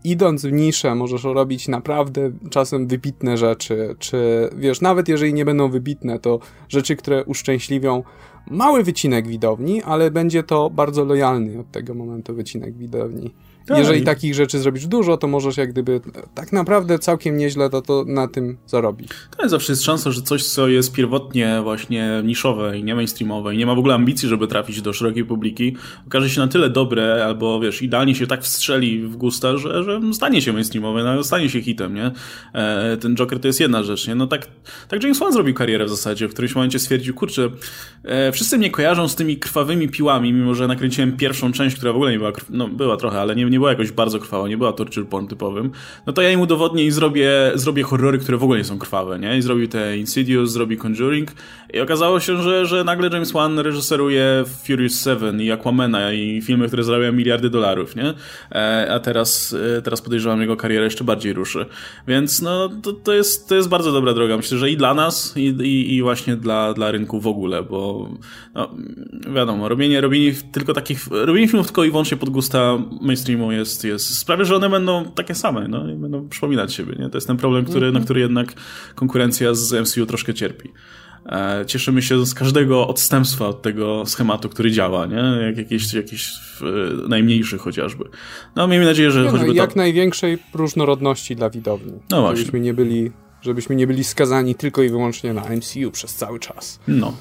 Speaker 2: idąc w niszę, możesz robić naprawdę czasem wybitne rzeczy, czy wiesz, nawet jeżeli nie będą wybitne, to rzeczy, które uszczęśliwią mały wycinek widowni, ale będzie to bardzo lojalny od tego momentu wycinek widowni. Tak. Jeżeli takich rzeczy zrobisz dużo, to możesz jak gdyby tak naprawdę całkiem nieźle to, to na tym zarobić.
Speaker 1: Tak, zawsze jest szansa, że coś, co jest pierwotnie właśnie niszowe i nie mainstreamowe i nie ma w ogóle ambicji, żeby trafić do szerokiej publiki, okaże się na tyle dobre, albo wiesz, idealnie się tak wstrzeli w gusta, że, że stanie się mainstreamowe, no, stanie się hitem, nie? E, ten Joker to jest jedna rzecz, nie? No tak, tak James Wan zrobił karierę w zasadzie, w którymś momencie stwierdził, kurczę, e, wszyscy mnie kojarzą z tymi krwawymi piłami, mimo że nakręciłem pierwszą część, która w ogóle nie była, no była trochę, ale nie, nie była jakoś bardzo krwawa, nie była torture porn typowym, no to ja im udowodnię i zrobię, zrobię horrory, które w ogóle nie są krwawe, nie? I zrobił te Insidious, zrobi Conjuring i okazało się, że, że nagle James Wan reżyseruje Furious 7 i Aquamena i filmy, które zarabiają miliardy dolarów, nie? E, a teraz, e, teraz podejrzewam, jego karierę jeszcze bardziej ruszy. Więc no, to, to, jest, to jest bardzo dobra droga. Myślę, że i dla nas, i, i, i właśnie dla, dla rynku w ogóle, bo no, wiadomo, robienie, robienie tylko takich, robienie filmów tylko i wyłącznie pod gusta mainstreamu jest, jest sprawia, że one będą takie same, no i będą przypominać siebie, nie? To jest ten problem, który, mm -hmm. na który jednak konkurencja z MCU troszkę cierpi. E, cieszymy się z każdego odstępstwa od tego schematu, który działa, nie? Jak jakiś, jakiś najmniejszy chociażby. No miejmy nadzieję, że
Speaker 2: nie,
Speaker 1: choćby
Speaker 2: no, jak to... największej różnorodności dla widowni. No właśnie. Żebyśmy nie byli żebyśmy nie byli skazani tylko i wyłącznie na MCU przez cały czas.
Speaker 1: No.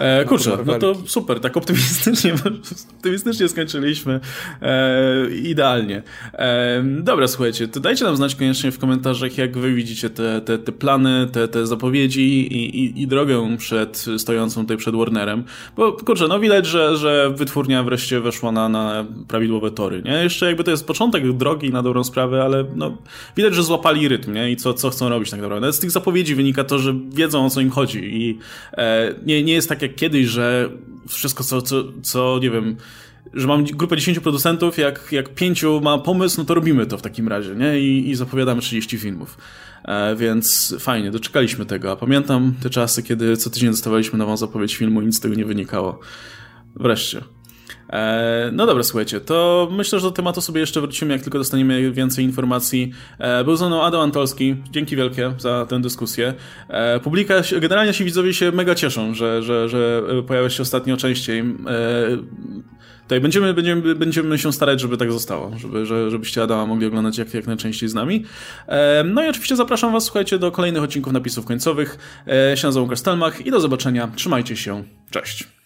Speaker 1: E, (laughs) kurczę, no to super, tak optymistycznie, optymistycznie skończyliśmy. E, idealnie. E, dobra, słuchajcie, to dajcie nam znać koniecznie w komentarzach, jak wy widzicie te, te, te plany, te, te zapowiedzi i, i, i drogę przed stojącą tutaj przed Warnerem. Bo kurczę, no widać, że, że wytwórnia wreszcie weszła na, na prawidłowe tory, nie? Jeszcze jakby to jest początek drogi na dobrą sprawę, ale no widać, że złapali rytm, nie? I co, co chcą robić tak naprawdę. Nawet z tych zapowiedzi wynika to, że wiedzą o co im chodzi i e, nie, nie jest tak jak kiedyś, że wszystko co, co, co nie wiem że mam grupę 10 producentów, jak, jak pięciu ma pomysł, no to robimy to w takim razie, nie? I, i zapowiadamy 30 filmów. E, więc fajnie, doczekaliśmy tego. A pamiętam te czasy, kiedy co tydzień dostawaliśmy nową zapowiedź filmu i nic z tego nie wynikało. Wreszcie. E, no dobra, słuchajcie, to myślę, że do tematu sobie jeszcze wrócimy, jak tylko dostaniemy więcej informacji. E, był ze mną Adam Antolski, dzięki wielkie za tę dyskusję. E, publika, generalnie ci widzowie się mega cieszą, że, że, że pojawia się ostatnio częściej. Tutaj będziemy, będziemy, będziemy się starać, żeby tak zostało, żeby, żebyście Adama mogli oglądać jak, jak najczęściej z nami. No i oczywiście zapraszam Was, słuchajcie, do kolejnych odcinków napisów końcowych. Ja się nazywam Łukasz Stelmach i do zobaczenia. Trzymajcie się. Cześć.